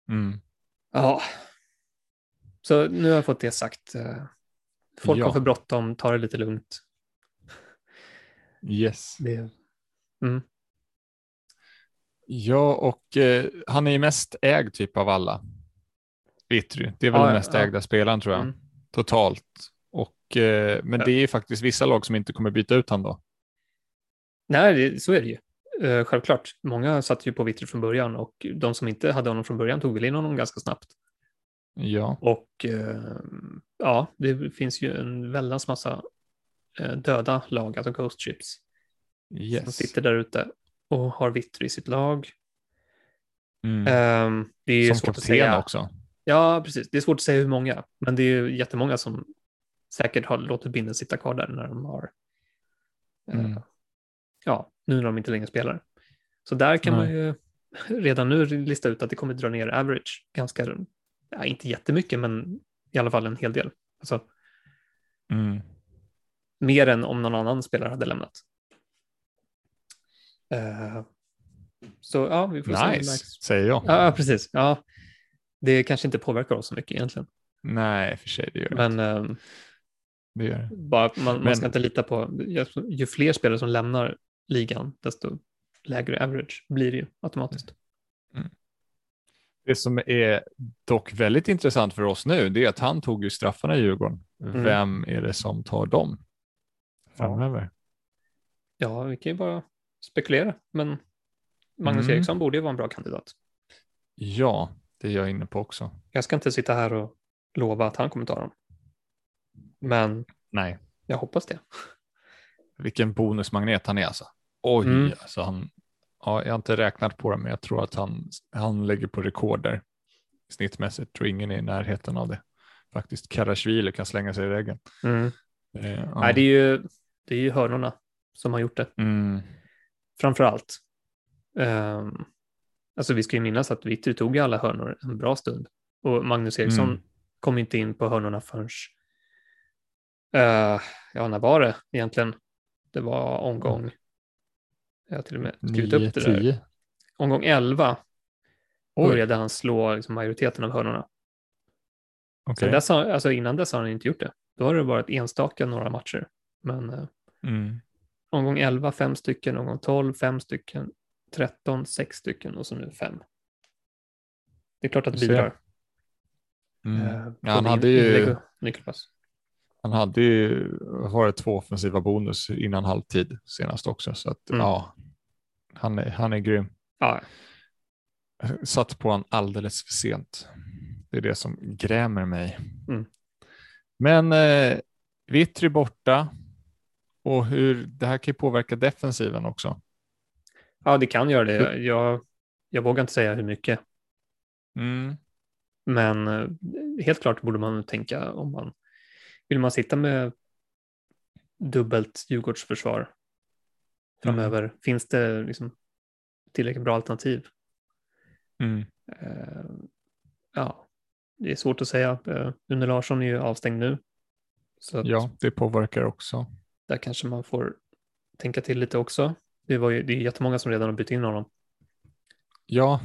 Mm. Ja, så nu har jag fått det sagt. Eh, folk ja. har för bråttom, ta det lite lugnt. Yes. Det... Mm. Ja, och eh, han är ju mest ägd typ av alla. Vitry. Det är väl ja, den mest ja. ägda spelaren tror jag. Mm. Totalt. Och, eh, men ja. det är faktiskt vissa lag som inte kommer byta ut honom då. Nej, det, så är det ju. Uh, självklart. Många satt ju på Vitry från början och de som inte hade honom från början tog väl in honom ganska snabbt. Ja. Och uh, ja, det finns ju en väldans massa uh, döda lag, alltså Ghost Ships. Yes. Som sitter där ute och har Vitry i sitt lag. Mm. Um, det är som svårt att säga. också. Ja, precis. Det är svårt att säga hur många, men det är ju jättemånga som säkert har låtit binden sitta kvar där när de har, mm. uh, ja, nu när de inte längre spelar. Så där kan Nej. man ju redan nu lista ut att det kommer dra ner average ganska, ja, inte jättemycket, men i alla fall en hel del. Alltså, mm. Mer än om någon annan spelare hade lämnat. Uh, så ja, vi får nice, se. säger jag. Ja, precis. Ja, det kanske inte påverkar oss så mycket egentligen. Nej, för sig det gör det Men um, det gör det. Bara, man, Men, man ska inte lita på, ju fler spelare som lämnar ligan, desto lägre average blir det ju automatiskt. Det som är dock väldigt intressant för oss nu, det är att han tog ju straffarna i Djurgården. Mm. Vem är det som tar dem framöver? Ja, vi kan ju bara spekulera, men Magnus mm. Eriksson borde ju vara en bra kandidat. Ja, det är jag inne på också. Jag ska inte sitta här och lova att han kommer ta dem. Men Nej. jag hoppas det. Vilken bonusmagnet han är alltså. Oj, mm. alltså han, ja, jag har inte räknat på det, men jag tror att han, han lägger på rekorder snittmässigt. Tror ingen är i närheten av det. Faktiskt Karasjvili kan slänga sig i väggen. Mm. Eh, ja. Nej, det är ju, det är ju hörnorna som har gjort det. Mm. Framför allt. Um, alltså vi ska ju minnas att Vittry tog alla hörnor en bra stund och Magnus Eriksson mm. kom inte in på hörnorna förrän, uh, ja när var det egentligen? Det var omgång, jag har till och med skrivit 9, upp det 10. där. Omgång 11 Oj. började han slå liksom, majoriteten av hörnorna. Okay. Så dess, alltså innan dess har han inte gjort det. Då har det varit enstaka några matcher. Men uh, mm. omgång 11 fem stycken, omgång 12 fem stycken, 13 6 stycken och så nu fem. Det är klart att det bidrar. Mm. Uh, ja, han hade ju. Han hade ju varit två offensiva bonus innan halvtid senast också, så att mm. ja, han är, han är grym. Ja. Satt på honom alldeles för sent. Det är det som grämer mig. Mm. Men eh, Vittry borta och hur det här kan ju påverka defensiven också. Ja, det kan göra det. Jag, jag vågar inte säga hur mycket. Mm. Men eh, helt klart borde man tänka om man vill man sitta med dubbelt Djurgårdsförsvar framöver, mm. finns det liksom tillräckligt bra alternativ? Mm. Uh, ja, det är svårt att säga. Uh, Une Larsson är ju avstängd nu. Så ja, det påverkar också. Där kanske man får tänka till lite också. Det, var ju, det är jättemånga som redan har bytt in honom. Ja,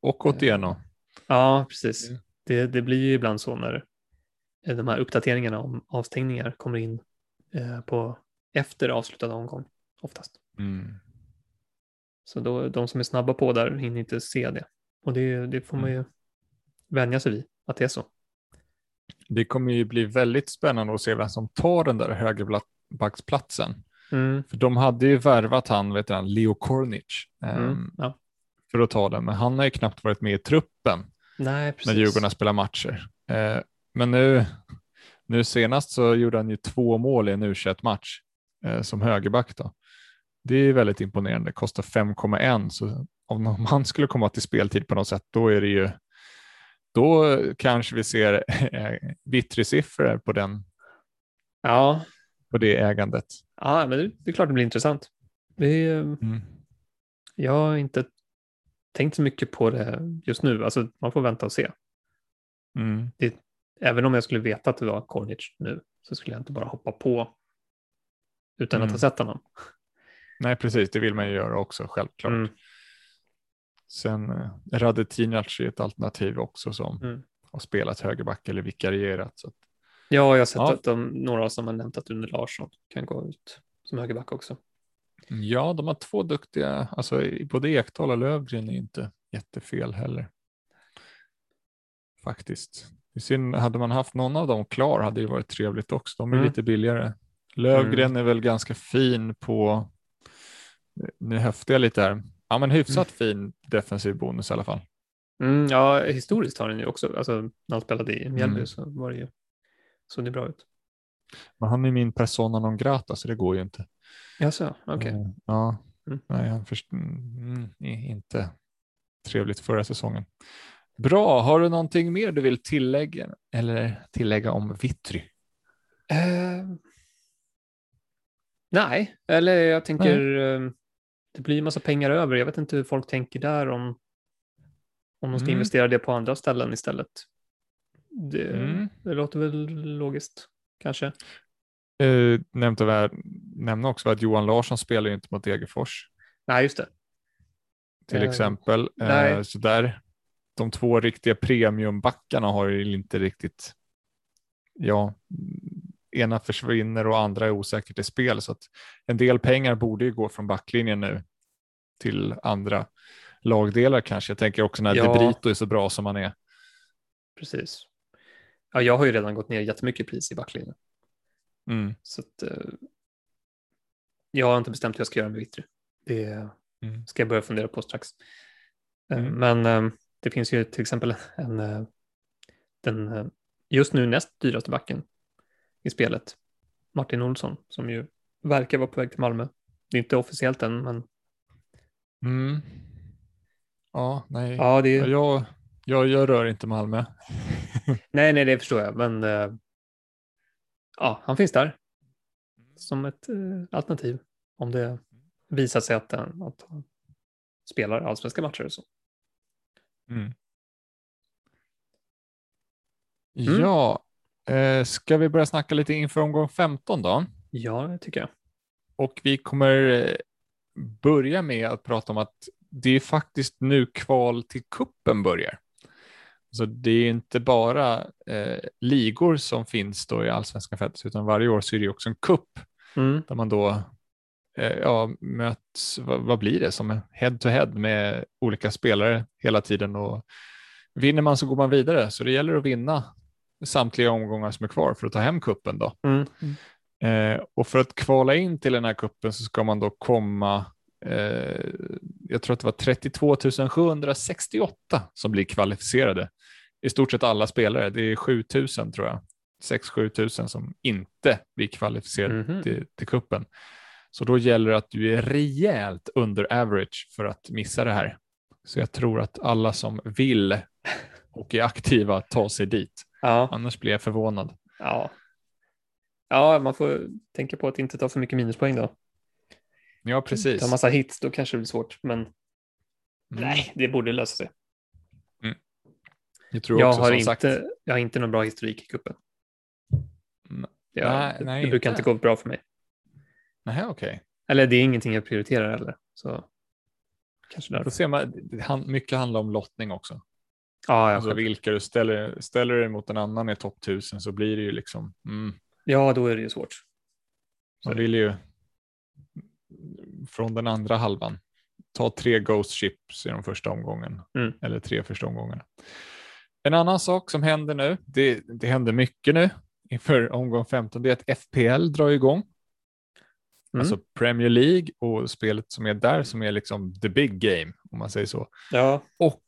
och Otieno. Ja, precis. Det, det blir ju ibland så när de här uppdateringarna om avstängningar kommer in eh, på efter avslutad omgång oftast. Mm. Så då, de som är snabba på där hinner inte se det. Och det, det får man ju mm. vänja sig vid, att det är så. Det kommer ju bli väldigt spännande att se vem som tar den där högerbacksplatsen. Mm. För de hade ju värvat han, vet du, Leo Kornic mm, um, ja. för att ta den, men han har ju knappt varit med i truppen Nej, precis. när Djurgården spelar matcher. Uh, men nu, nu senast så gjorde han ju två mål i en u match uh, som högerback. Då. Det är väldigt imponerande, kostar 5,1 så om han skulle komma till speltid på något sätt, då är det ju då kanske vi ser Vittry-siffror på den. Ja. På det ägandet. Ja, men det, det är klart det blir intressant. Det, mm. Jag har inte tänkt så mycket på det just nu. Alltså, man får vänta och se. Mm. Det, även om jag skulle veta att det var Cornic nu så skulle jag inte bara hoppa på utan mm. att ha sett honom. Nej, precis. Det vill man ju göra också, självklart. Mm. Sen eh, Radetinac är ett alternativ också som mm. har spelat högerback eller vikarierat. Så att, ja, jag har sett ja. att de, några som har nämnt att Une Larsson kan gå ut som högerback också. Ja, de har två duktiga, alltså både Ekdal och Lövgren är inte jättefel heller. Faktiskt. Synd, hade man haft någon av dem klar hade det varit trevligt också. De är mm. lite billigare. Lövgren mm. är väl ganska fin på, nu höftar jag lite här, ja men hyfsat mm. fin defensiv bonus i alla fall. Mm, ja, historiskt har den ju också, alltså när han spelade i Mjällby mm. så var det ju, såg det bra ut. Men han är min persona non grata så det går ju inte. Jaså, okej. Okay. Uh, ja, mm. nej, han först, mm, inte trevligt förra säsongen. Bra, har du någonting mer du vill tillägga eller tillägga om Vittry? Uh, nej, eller jag tänker uh, det blir en massa pengar över. Jag vet inte hur folk tänker där om, om de ska mm. investera det på andra ställen istället. Det, mm. det låter väl logiskt kanske. Eh, nämnt att nämna också att Johan Larsson spelar ju inte mot Degerfors. Nej, just det. Till eh, exempel. Eh, så där, de två riktiga premiumbackarna har ju inte riktigt, ja, ena försvinner och andra är osäkert i spel. Så att en del pengar borde ju gå från backlinjen nu till andra lagdelar kanske. Jag tänker också när ja. Debrito är så bra som han är. Precis. Ja, jag har ju redan gått ner jättemycket pris i backlinjen. Mm. Så att, eh, jag har inte bestämt hur jag ska göra med Vittry. Det mm. ska jag börja fundera på strax. Eh, mm. Men eh, det finns ju till exempel en, eh, den just nu näst dyraste backen i spelet, Martin Olsson, som ju verkar vara på väg till Malmö. Det är inte officiellt än, men. Mm. Ja, nej. Ja, det... jag, jag, jag rör inte Malmö. nej, nej, det förstår jag, men uh, ja, han finns där som ett uh, alternativ om det visar sig att, den, att han spelar allsvenska matcher och så. Mm. Mm. Ja, Eh, ska vi börja snacka lite inför omgång 15 då? Ja, det tycker jag. Och vi kommer eh, börja med att prata om att det är faktiskt nu kval till kuppen börjar. Så det är inte bara eh, ligor som finns då i allsvenska fältet, utan varje år så är det också en kupp mm. där man då eh, ja, möts, vad, vad, blir det, som head to head med olika spelare hela tiden och vinner man så går man vidare. Så det gäller att vinna samtliga omgångar som är kvar för att ta hem kuppen då. Mm. Eh, och för att kvala in till den här kuppen så ska man då komma, eh, jag tror att det var 32 768 som blir kvalificerade. I stort sett alla spelare, det är 7 000 tror jag. 6-7 000 som inte blir kvalificerade mm. till, till kuppen. Så då gäller det att du är rejält under average för att missa det här. Så jag tror att alla som vill och är aktiva tar sig dit. Ja. Annars blir jag förvånad. Ja. Ja, man får tänka på att inte ta för mycket minuspoäng då. Ja, precis. Ta massa hits, då kanske det blir svårt, men mm. nej, det borde lösa sig. Mm. Jag, tror jag också, har som inte, sagt, jag har inte någon bra historik i cupen. Jag, Nej, nej, det brukar inte. inte gå bra för mig. Nej, okej. Eller det är ingenting jag prioriterar heller. Så kanske Då därför. ser man, han- mycket handlar om lottning också. Ja, ja, Alltså vilka du ställer, ställer dig mot en annan i topp 1000 så blir det ju liksom, mm, ja, då är det ju svårt. man vill ju från den andra halvan ta tre Ghost Ships i de första omgången, Mm. eller tre första omgångarna. En annan sak som händer nu, det, det händer mycket nu inför omgång 15, det är att FPL drar igång. Mm. Alltså Premier League och spelet som är där som är liksom the big game, om man säger så. Ja, Och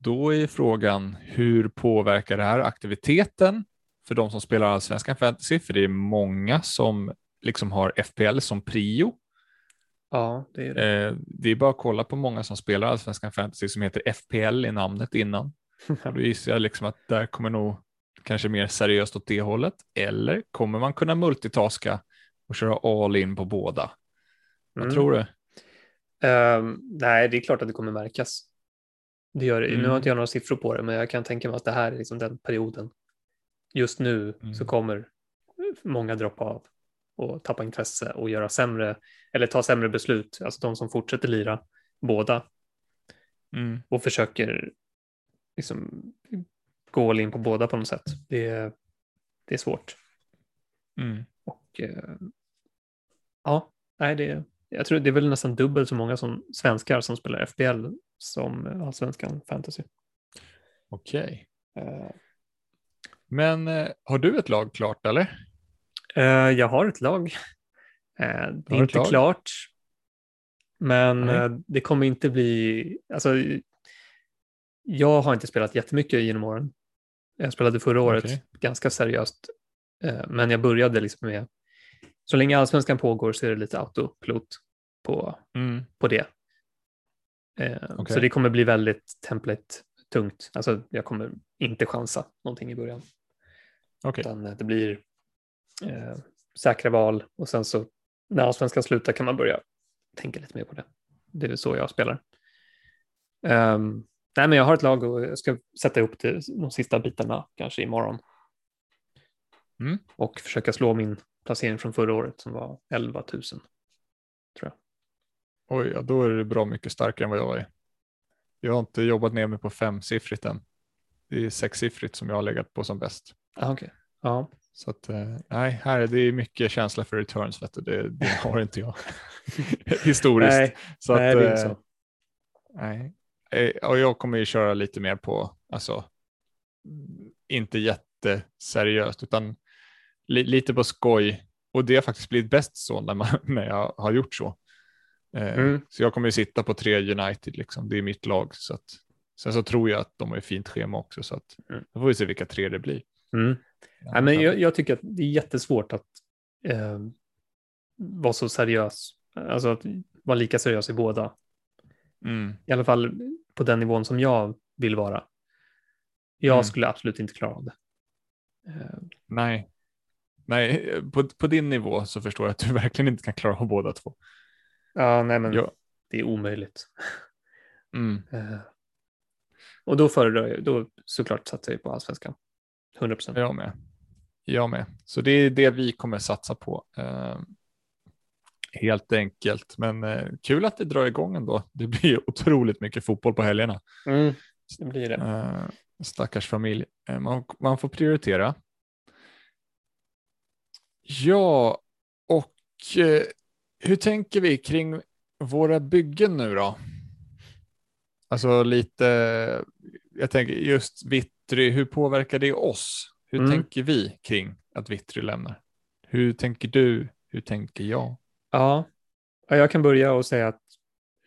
då är frågan hur påverkar det här aktiviteten för de som spelar allsvenskan fantasy? För det är många som liksom har FPL som prio. ja, det är det. Eh, det är bara att kolla på många som spelar allsvenskan fantasy som heter FPL i namnet innan. Och då gissar jag liksom att där kommer nog kanske mer seriöst åt det hållet. Eller kommer man kunna multitaska och köra all in på båda? Vad Mm. tror du? Ehm, nej, det är klart att det kommer märkas. Det gör det. Nu Mm. har inte jag några siffror på det, men jag kan tänka mig att det här är liksom den perioden. Just nu Mm. så kommer många droppa av och tappa intresse och göra sämre eller ta sämre beslut. Alltså de som fortsätter lira båda Mm. och försöker liksom gå all in på båda på något sätt. Det är, det är svårt. Mm. Och eh, ja, nej, det, jag tror det är väl nästan dubbelt så många som svenskar som spelar FBL som eh, allsvenskan fantasy. Okej. Eh, Men eh, har du ett lag klart eller? eh, jag har ett lag. Det är inte lag? klart, men eh, det kommer inte bli, alltså jag har inte spelat jättemycket genom åren. Jag spelade förra året Okej. ganska seriöst, men jag började liksom med, så länge allsvenskan pågår så är det lite autopilot på Mm. på det. Eh, Okej. Så det kommer bli väldigt template-tungt. Alltså jag kommer inte chansa någonting i början. Okej. Utan eh, det blir eh, säkra val och sen så när allsvenskan slutar kan man börja tänka lite mer på det. Det är så jag spelar. Ehm, nej, men jag har ett lag och jag ska sätta ihop det, de sista bitarna kanske imorgon. Mm. Och försöka slå min placering från förra året som var 11 000. Oj, ja, då är det bra mycket starkare än vad jag är. Jag har inte jobbat ner mig på femsiffrigt än. Det är sexsiffrigt som jag har legat på som bäst. Ah, okay. Ja, Så att, eh, nej, här är det är mycket känsla för returns, vet du. Det, det har inte jag historiskt. nej, så nej, det är eh, inte så. Nej. Eh, Och jag kommer ju köra lite mer på, alltså, inte jätteseriöst, utan li, lite på skoj. Och det har faktiskt blivit bäst så när, man, när jag har gjort så. Eh, Mm. Så jag kommer ju sitta på tre United, liksom. det är mitt lag. Så att, sen så tror jag att de har ett fint schema också, så att Mm. då får vi se vilka tre det blir. Mm. Nej, men jag, jag tycker att det är jättesvårt att eh, vara så seriös. Alltså att vara lika seriös i båda. Mm. I alla fall på den nivån som jag vill vara. Jag Mm. skulle absolut inte klara av det. Eh, Nej, Nej på, på din nivå så förstår jag att du verkligen inte kan klara av båda två. ja, nej, men Ja. det är omöjligt. Mm. Eh, och då föredrar jag, då såklart satsar jag på allsvenskan. 100 procent. Jag med. Jag med. Så det är det vi kommer satsa på. Eh, helt enkelt. Men eh, kul att det drar igång ändå. Det blir otroligt mycket fotboll på helgerna. Mm, det blir det. Eh, stackars familj. Eh, man, man får prioritera. Ja, och eh, hur tänker vi kring våra byggen nu då? Alltså lite, jag tänker just Vittry, hur påverkar det oss? Hur Mm. tänker vi kring att Vittry lämnar? Hur tänker du? Hur tänker jag? Ja, Ja, jag kan börja och säga att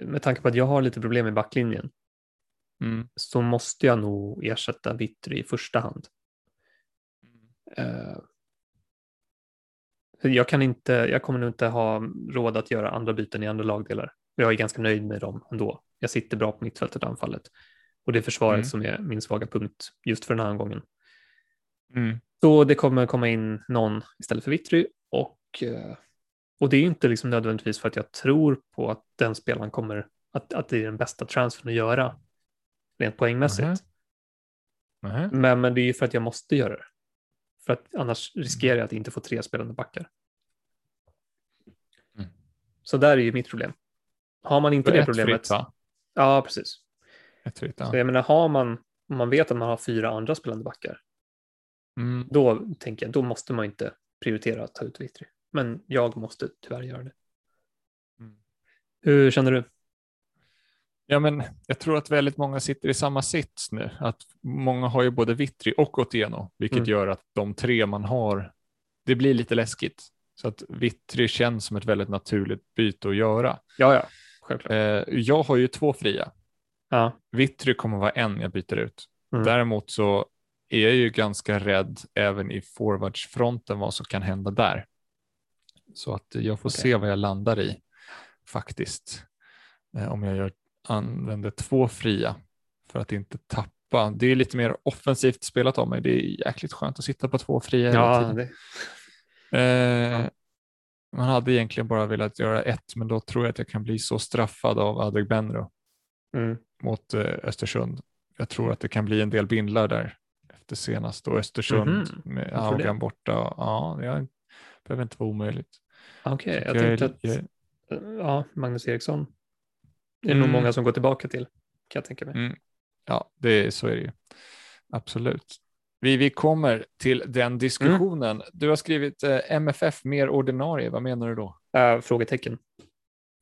med tanke på att jag har lite problem med backlinjen Mm. så måste jag nog ersätta Vittry i första hand. Eh, jag kan inte, jag kommer nog inte ha råd att göra andra byten i andra lagdelar. Jag är ganska nöjd med dem ändå. Jag sitter bra på mittfältet och anfallet. Och det är försvaret Mm. som är min svaga punkt just för den här gången. Mm. Så det kommer komma in någon istället för Vittry och, eh, och det är inte liksom nödvändigtvis för att jag tror på att den spelaren kommer, att, att det är den bästa transfern att göra rent poängmässigt. Mm. Men, men det är ju för att jag måste göra det. För att annars riskerar jag att inte få tre spelande backar. Mm. Så där är ju mitt problem. Har man inte det problemet. Fritt, va? Ja, precis. Ett fritt, ja. Så jag menar, har man, om man vet att man har fyra andra spelande backar, mm. då tänker jag, då måste man inte prioritera att ta ut Vittry. Men jag måste tyvärr göra det. Mm. Hur känner du? Ja, men jag tror att väldigt många sitter i samma sits nu. Att många har ju både Vittry och Otieno, vilket mm. gör att de tre man har, det blir lite läskigt. Så att Vittry känns som ett väldigt naturligt byte att göra. Ja, ja, självklart. Eh, jag har ju två fria. Ja. Vittry kommer vara en jag byter ut. Mm. Däremot så är jag ju ganska rädd även i forwardsfronten vad som kan hända där. Så att jag får okay. se vad jag landar i faktiskt. Eh, om jag gör använder två fria för att inte tappa. Det är lite mer offensivt spelat av mig. Det är jäkligt skönt att sitta på två fria ja, hela tiden. Det... Eh, ja. Man hade egentligen bara velat göra ett, men då tror jag att jag kan bli så straffad av Adegbenro mm. mot eh, Östersund. Jag tror att det kan bli en del bindlar där efter senast och Östersund mm -hmm. med Augan borta. Ja, det behöver inte vara omöjligt. Okej, okay, jag, jag tänkte att ja, Magnus Eriksson det är mm. nog många som går tillbaka till, kan jag tänka mig. Mm. Ja, det, så är det ju. Absolut. Vi, vi kommer till den diskussionen. Mm. Du har skrivit eh, MFF mer ordinarie, vad menar du då? Uh, frågetecken.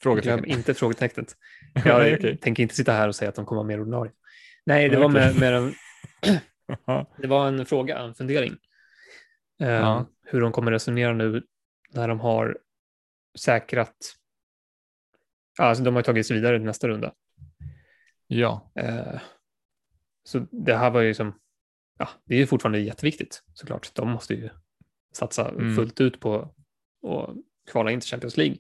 Frågetecken. Glöm inte frågetecknet. Jag okay. tänker inte sitta här och säga att de kommer vara mer ordinarie. Nej, det var med, med en, det var en fråga, en fundering. Uh, ja. Hur de kommer resonera nu när de har säkrat alltså de har tagit sig vidare till nästa runda. Ja. Eh, så det här var ju som, ja, det är fortfarande jätteviktigt såklart. De måste ju satsa mm. fullt ut på att kvala in till Champions League.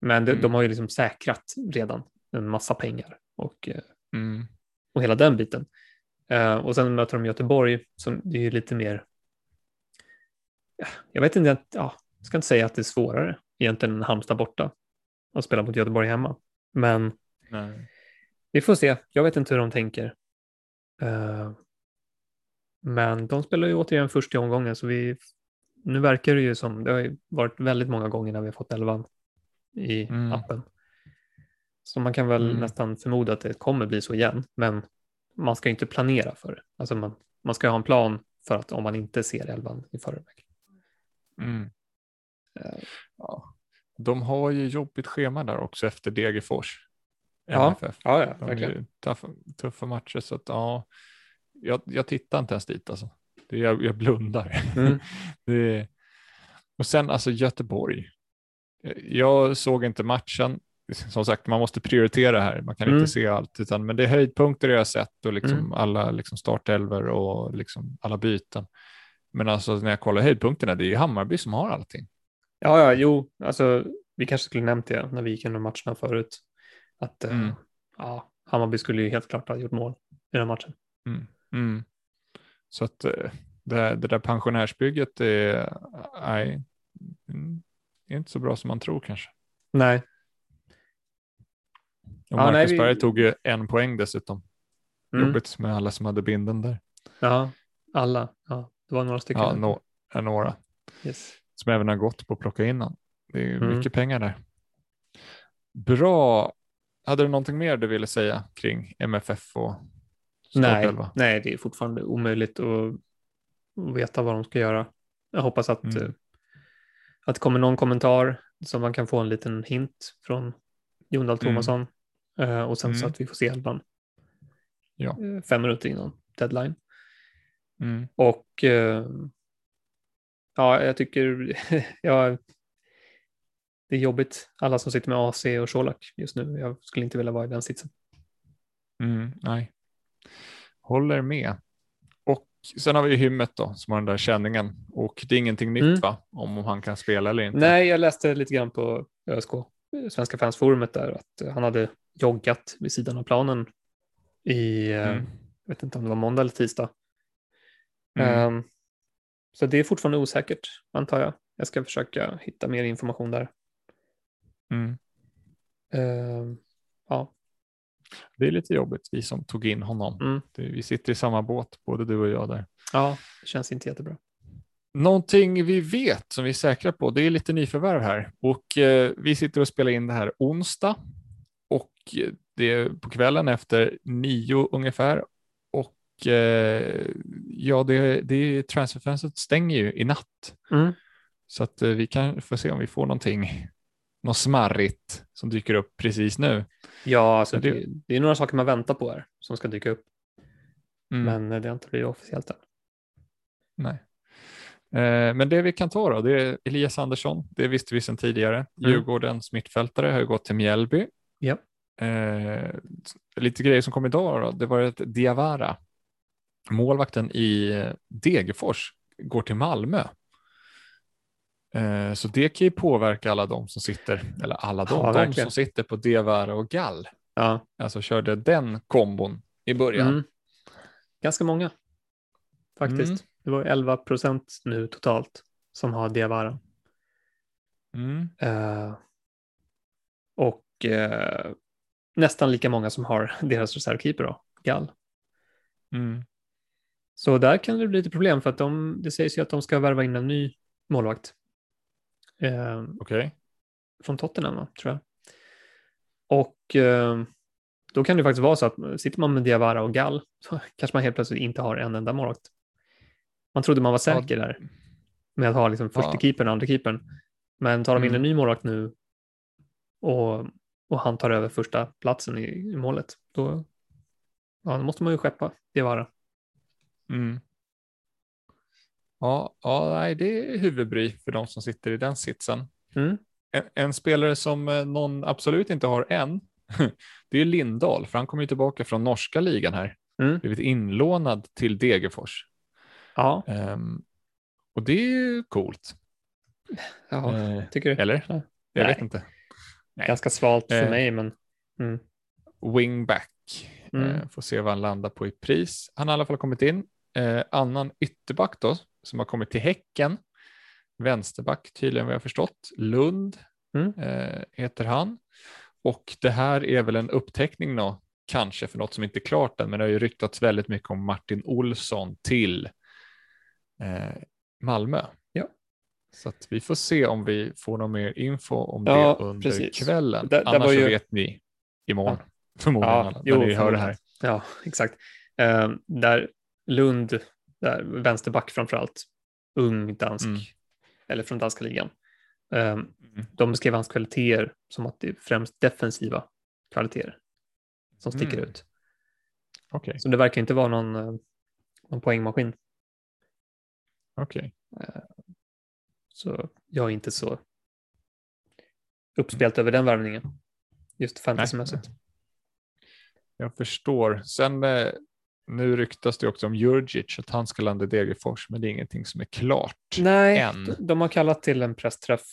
Men de, mm. de har ju liksom säkrat redan en massa pengar och, eh, mm. och hela den biten. Uh, och sen möter de Göteborg som det är ju lite mer, ja, jag vet inte, ja, jag ska inte säga att det är svårare egentligen än Halmstad borta att spela mot Göteborg hemma. Men Nej. vi får se. Jag vet inte hur de tänker. Uh, men de spelar ju återigen först i omgången så vi, nu verkar det ju som, det har ju varit väldigt många gånger när vi har fått elvan i mm. appen. Så man kan väl mm. nästan förmoda att det kommer bli så igen, men man ska inte planera för det. Alltså man, man ska ha en plan för att om man inte ser elvan i förväg. Mm. Uh, ja. De har ju jobbigt schema där också efter Degerfors. Ja, MFF. ja, ja verkligen. Tuffa, tuffa, matcher så att ja, jag, jag tittar inte ens dit alltså. Det, jag, jag blundar. Mm. det, och sen alltså Göteborg. Jag såg inte matchen. Som sagt, man måste prioritera här. Man kan mm. inte se allt, utan, men det är höjdpunkter jag har sett och liksom mm. alla liksom startelver och liksom alla byten. Men alltså när jag kollar höjdpunkterna, det är Hammarby som har allting. Ja, ja, jo, alltså vi kanske skulle nämnt det när vi gick igenom matcherna förut. Att eh, mm. ja, Hammarby skulle ju helt klart ha gjort mål i den matchen. Mm. Mm. Så att eh, det, det där pensionärsbygget är, nej, är inte så bra som man tror kanske. Nej. Och Marcus ja, nej, vi... tog ju en poäng dessutom. Mm. Jobbigt med alla som hade binden där. Ja, alla. Ja, det var några stycken. Ja, no, några. Yes som även har gått på att plocka in honom. Det är mm. mycket pengar där. Bra. Hade du någonting mer du ville säga kring MFF och nej, nej, det är fortfarande omöjligt att veta vad de ska göra. Jag hoppas att, mm. att det kommer någon kommentar så man kan få en liten hint från Jon Dahl mm. Tomasson mm. och sen så mm. att vi får se elvan. Ja. Eh, fem minuter innan deadline. Mm. Och eh, ja, jag tycker ja, det är jobbigt. Alla som sitter med AC och Colak just nu. Jag skulle inte vilja vara i den sitsen. Mm, nej, håller med. Och sen har vi ju Hymmet då som har den där känningen och det är ingenting nytt mm. va? Om han kan spela eller inte. Nej, jag läste lite grann på ÖSK, Svenska fansforumet där, att han hade joggat vid sidan av planen i, eh, mm. jag vet inte om det var måndag eller tisdag. Mm. Um, så det är fortfarande osäkert, antar jag. Jag ska försöka hitta mer information där. Mm. Uh, ja. Det är lite jobbigt, vi som tog in honom. Mm. Vi sitter i samma båt, både du och jag där. Ja, det känns inte jättebra. Någonting vi vet som vi är säkra på, det är lite nyförvärv här och eh, vi sitter och spelar in det här onsdag och det är på kvällen efter nio ungefär eh, ja, det, det transferfönstret stänger ju i natt. Mm. Så att eh, vi kan få se om vi får någonting, något smarrigt som dyker upp precis nu. Ja, alltså det, det, är några saker man väntar på här som ska dyka upp. Mm. Men eh, det har inte blivit officiellt än. Nej. Eh, men det vi kan ta då, det är Elias Andersson, det visste vi sedan tidigare. Mm. Djurgårdens mittfältare har ju gått till Mjällby. Ja. Eh, lite grejer som kom idag då, det var ett Diawara, målvakten i Degerfors, går till Malmö. Eh, så det kan ju påverka alla de som sitter, eller alla de, ja, de som sitter på Diawara och Gall. Ja. Alltså körde den kombon i början. Mm. Ganska många faktiskt. Mm. Det var 11 procent nu totalt som har Diawara. Mm. Uh, och uh, nästan lika många som har deras reservkeeper då, Gall. Mm. Så där kan det bli lite problem för att de, det sägs ju att de ska värva in en ny målvakt. Okej. Okay. Från Tottenham, tror jag. Och då kan det faktiskt vara så att sitter man med Diawara och Gall så kanske man helt plötsligt inte har en enda målvakt. Man trodde man var säker ja. där med att ha liksom första ja. keepern och andra keepern. Men tar de in en mm. ny målvakt nu och, och han tar över första platsen i, i målet, då, ja, då måste man ju skeppa Diawara. Mm. Ja, ja nej, det är huvudbry för de som sitter i den sitsen. Mm. En, en, spelare som eh, någon absolut inte har än, det är Lindahl, för han kommer ju tillbaka från norska ligan här. Mm. Blivit inlånad till Degerfors. Ja. Um, och det är ju coolt. Ja, uh, tycker du? Eller? Ja. Jag Nej. vet inte. Nej. Ganska svalt för uh, mig, men. Mm. Wingback. Mm. Uh, får se vad han landar på i pris. Han har i alla fall kommit in. Annan ytterback då, som har kommit till Häcken. Vänsterback tydligen vad jag förstått. Lund mm. heter han. Och det här är väl en upptäckning då, kanske för något som inte är klart än, men det har ju ryktats väldigt mycket om Martin Olsson till eh, Malmö. Ja. Så att vi får se om vi får någon mer info om ja, det under precis. kvällen. Det, Annars ju... så vet ni imorgon, ja. förmodligen, ja, när jo, ni hör det här. Ja, exakt. Uh, där Lund, där vänsterback framför allt, ung dansk, mm. eller från danska ligan. Um, mm. De beskrev hans kvaliteter som att det är främst defensiva kvaliteter som sticker mm. ut. Okay. Så det verkar inte vara någon, eh, någon poängmaskin. Okej. Okay. Eh, så jag är inte så uppspelt över den värvningen. Just fantasymässigt. Jag förstår. Sen eh, nu ryktas det också om Jurgic, att han ska landa i Degerfors, men det är ingenting som är klart Nej, än. de har kallat till en pressträff.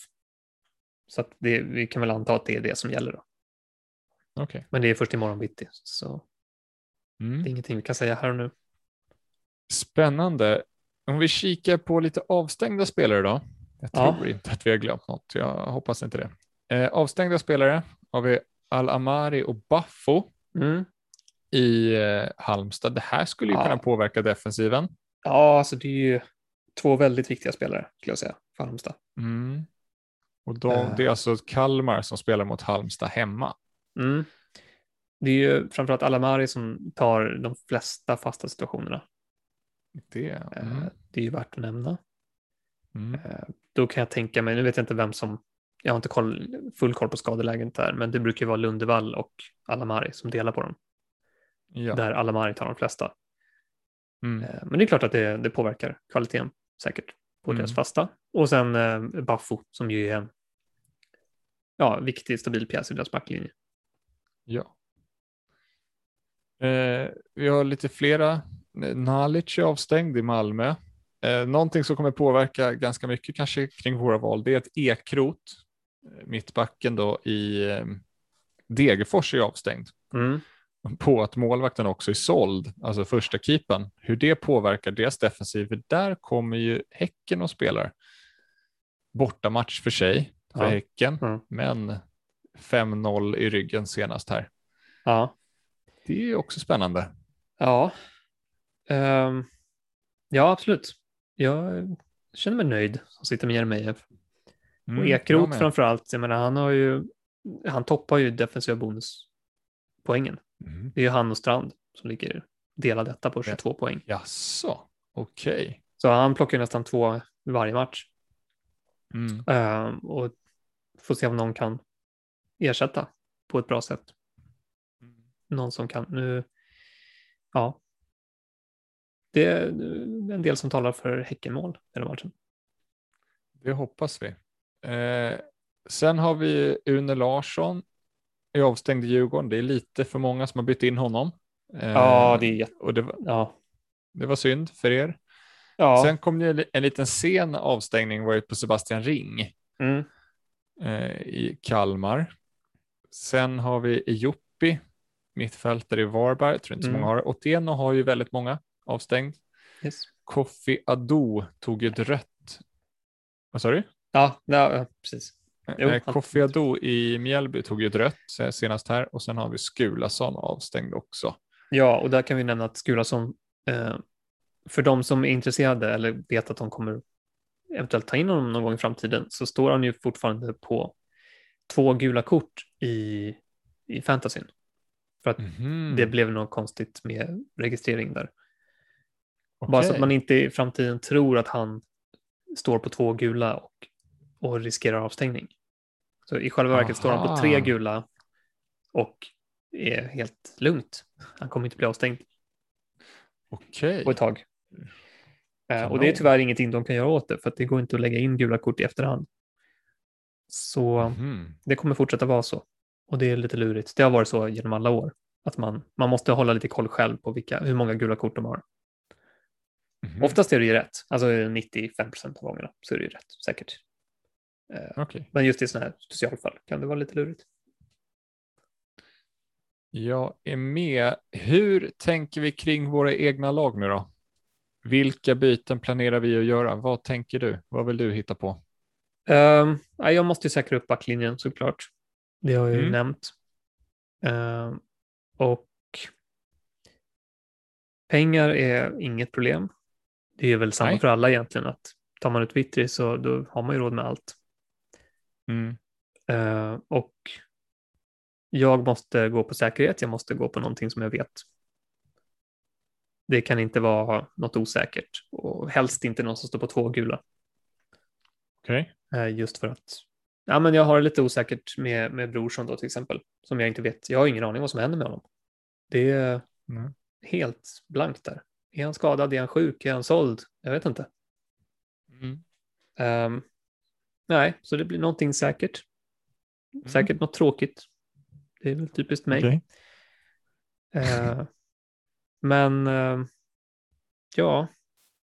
Så att det, vi kan väl anta att det är det som gäller då. Okay. Men det är först imorgon bitti, så mm. det är ingenting vi kan säga här och nu. Spännande. Om vi kikar på lite avstängda spelare då. Jag tror ja. inte att vi har glömt något. Jag hoppas inte det. Eh, avstängda spelare har vi Al-Amari och Baffo mm. I eh, Halmstad. Det här skulle ju ja. kunna påverka defensiven. Ja, alltså det är ju två väldigt viktiga spelare skulle jag säga för Halmstad. Mm. Och de, uh. Det är alltså Kalmar som spelar mot Halmstad hemma. Mm. Det är ju framförallt Alamari som tar de flesta fasta situationerna. Det, eh, mm. det är ju värt att nämna. Eh, då kan jag tänka mig, nu vet jag inte vem som, jag har inte koll, full koll på skadeläget där, men det brukar ju vara Lundevall och Alamari som delar på dem. Ja. Där Alamari tar de flesta. Mm. Eh, men det är klart att det, det påverkar kvaliteten säkert på deras mm. fasta. Och sen eh, Baffo som ju är en ja, viktig stabil pjäs i deras backlinje. Ja. Eh, vi har lite flera. Nalic är avstängd i Malmö. Eh, någonting som kommer påverka ganska mycket kanske kring våra val, det är att Ekrot, eh, mittbacken då i eh, Degerfors är avstängd. Mm. På att målvakten också är såld, alltså första keepen, hur det påverkar deras defensiv. För där kommer ju Häcken och spelar borta match för sig för ja. Häcken, mm. men 5-0 i ryggen senast här. Ja. Det är också spännande. Ja, um, ja absolut. Jag känner mig nöjd som sitter med Jeremejeff. Mm, och Ekroth framför allt, jag menar han har ju, han toppar ju defensiva bonuspoängen. Mm. Det är ju han och Strand som ligger delad detta på 22 ja. poäng. Jaså, okej. Okay. Så han plockar nästan två varje match. Mm. Uh, och får se om någon kan ersätta på ett bra sätt. Mm. Någon som kan, nu, ja. Det är en del som talar för Häckenmål i den matchen. Det hoppas vi. Eh, sen har vi Une Larsson är avstängd i Djurgården. Det är lite för många som har bytt in honom. Eh, ja, det är jätte... och det var, ja. det var synd för er. Ja. Sen kom det en liten sen avstängning var på Sebastian Ring mm. eh, i Kalmar. Sen har vi Joppi, mittfältare i Varberg, jag tror inte så mm. många har. Otieno har ju väldigt många avstängd. Yes. Kofi Ado tog ett rött. Vad sa du? Ja, ja precis. Jo, eh, Kofi Ado i Mjällby tog ju ett rött senast här och sen har vi Skulason avstängd också. Ja, och där kan vi nämna att Skulason, eh, för de som är intresserade eller vet att de kommer eventuellt ta in honom någon gång i framtiden så står han ju fortfarande på två gula kort i, i fantasyn. För att mm. det blev något konstigt med registrering där. Okay. Bara så att man inte i framtiden tror att han står på två gula och, och riskerar avstängning. Så i själva verket Aha. står han på tre gula och är helt lugnt. Han kommer inte bli avstängd. Okej. Okay. På ett tag. Kanon. Och det är tyvärr ingenting de kan göra åt det, för att det går inte att lägga in gula kort i efterhand. Så mm. det kommer fortsätta vara så. Och det är lite lurigt. Det har varit så genom alla år. Att man, man måste hålla lite koll själv på vilka, hur många gula kort de har. Mm. Oftast är det ju rätt. Alltså 95 procent av gångerna så är det ju rätt, säkert. Eh, okay. Men just i sådana här specialfall kan det vara lite lurigt. Jag är med. Hur tänker vi kring våra egna lag nu då? Vilka byten planerar vi att göra? Vad tänker du? Vad vill du hitta på? Um, jag måste ju säkra upp backlinjen såklart. Det har jag ju mm. nämnt. Um, och pengar är inget problem. Det är väl samma Nej. för alla egentligen att tar man ut Vittri så då har man ju råd med allt. Mm. Uh, och jag måste gå på säkerhet. Jag måste gå på någonting som jag vet. Det kan inte vara något osäkert och helst inte någon som står på två gula. Okej. Okay. Uh, just för att ja, men jag har lite osäkert med, med Brorsson då till exempel, som jag inte vet. Jag har ingen aning vad som händer med honom. Det är mm. helt blankt där. Är han skadad? Är han sjuk? Är han såld? Jag vet inte. Mm. Um, nej, så det blir någonting säkert. Mm. Säkert något tråkigt. Det är väl typiskt mig. Okay. Uh, men uh, ja,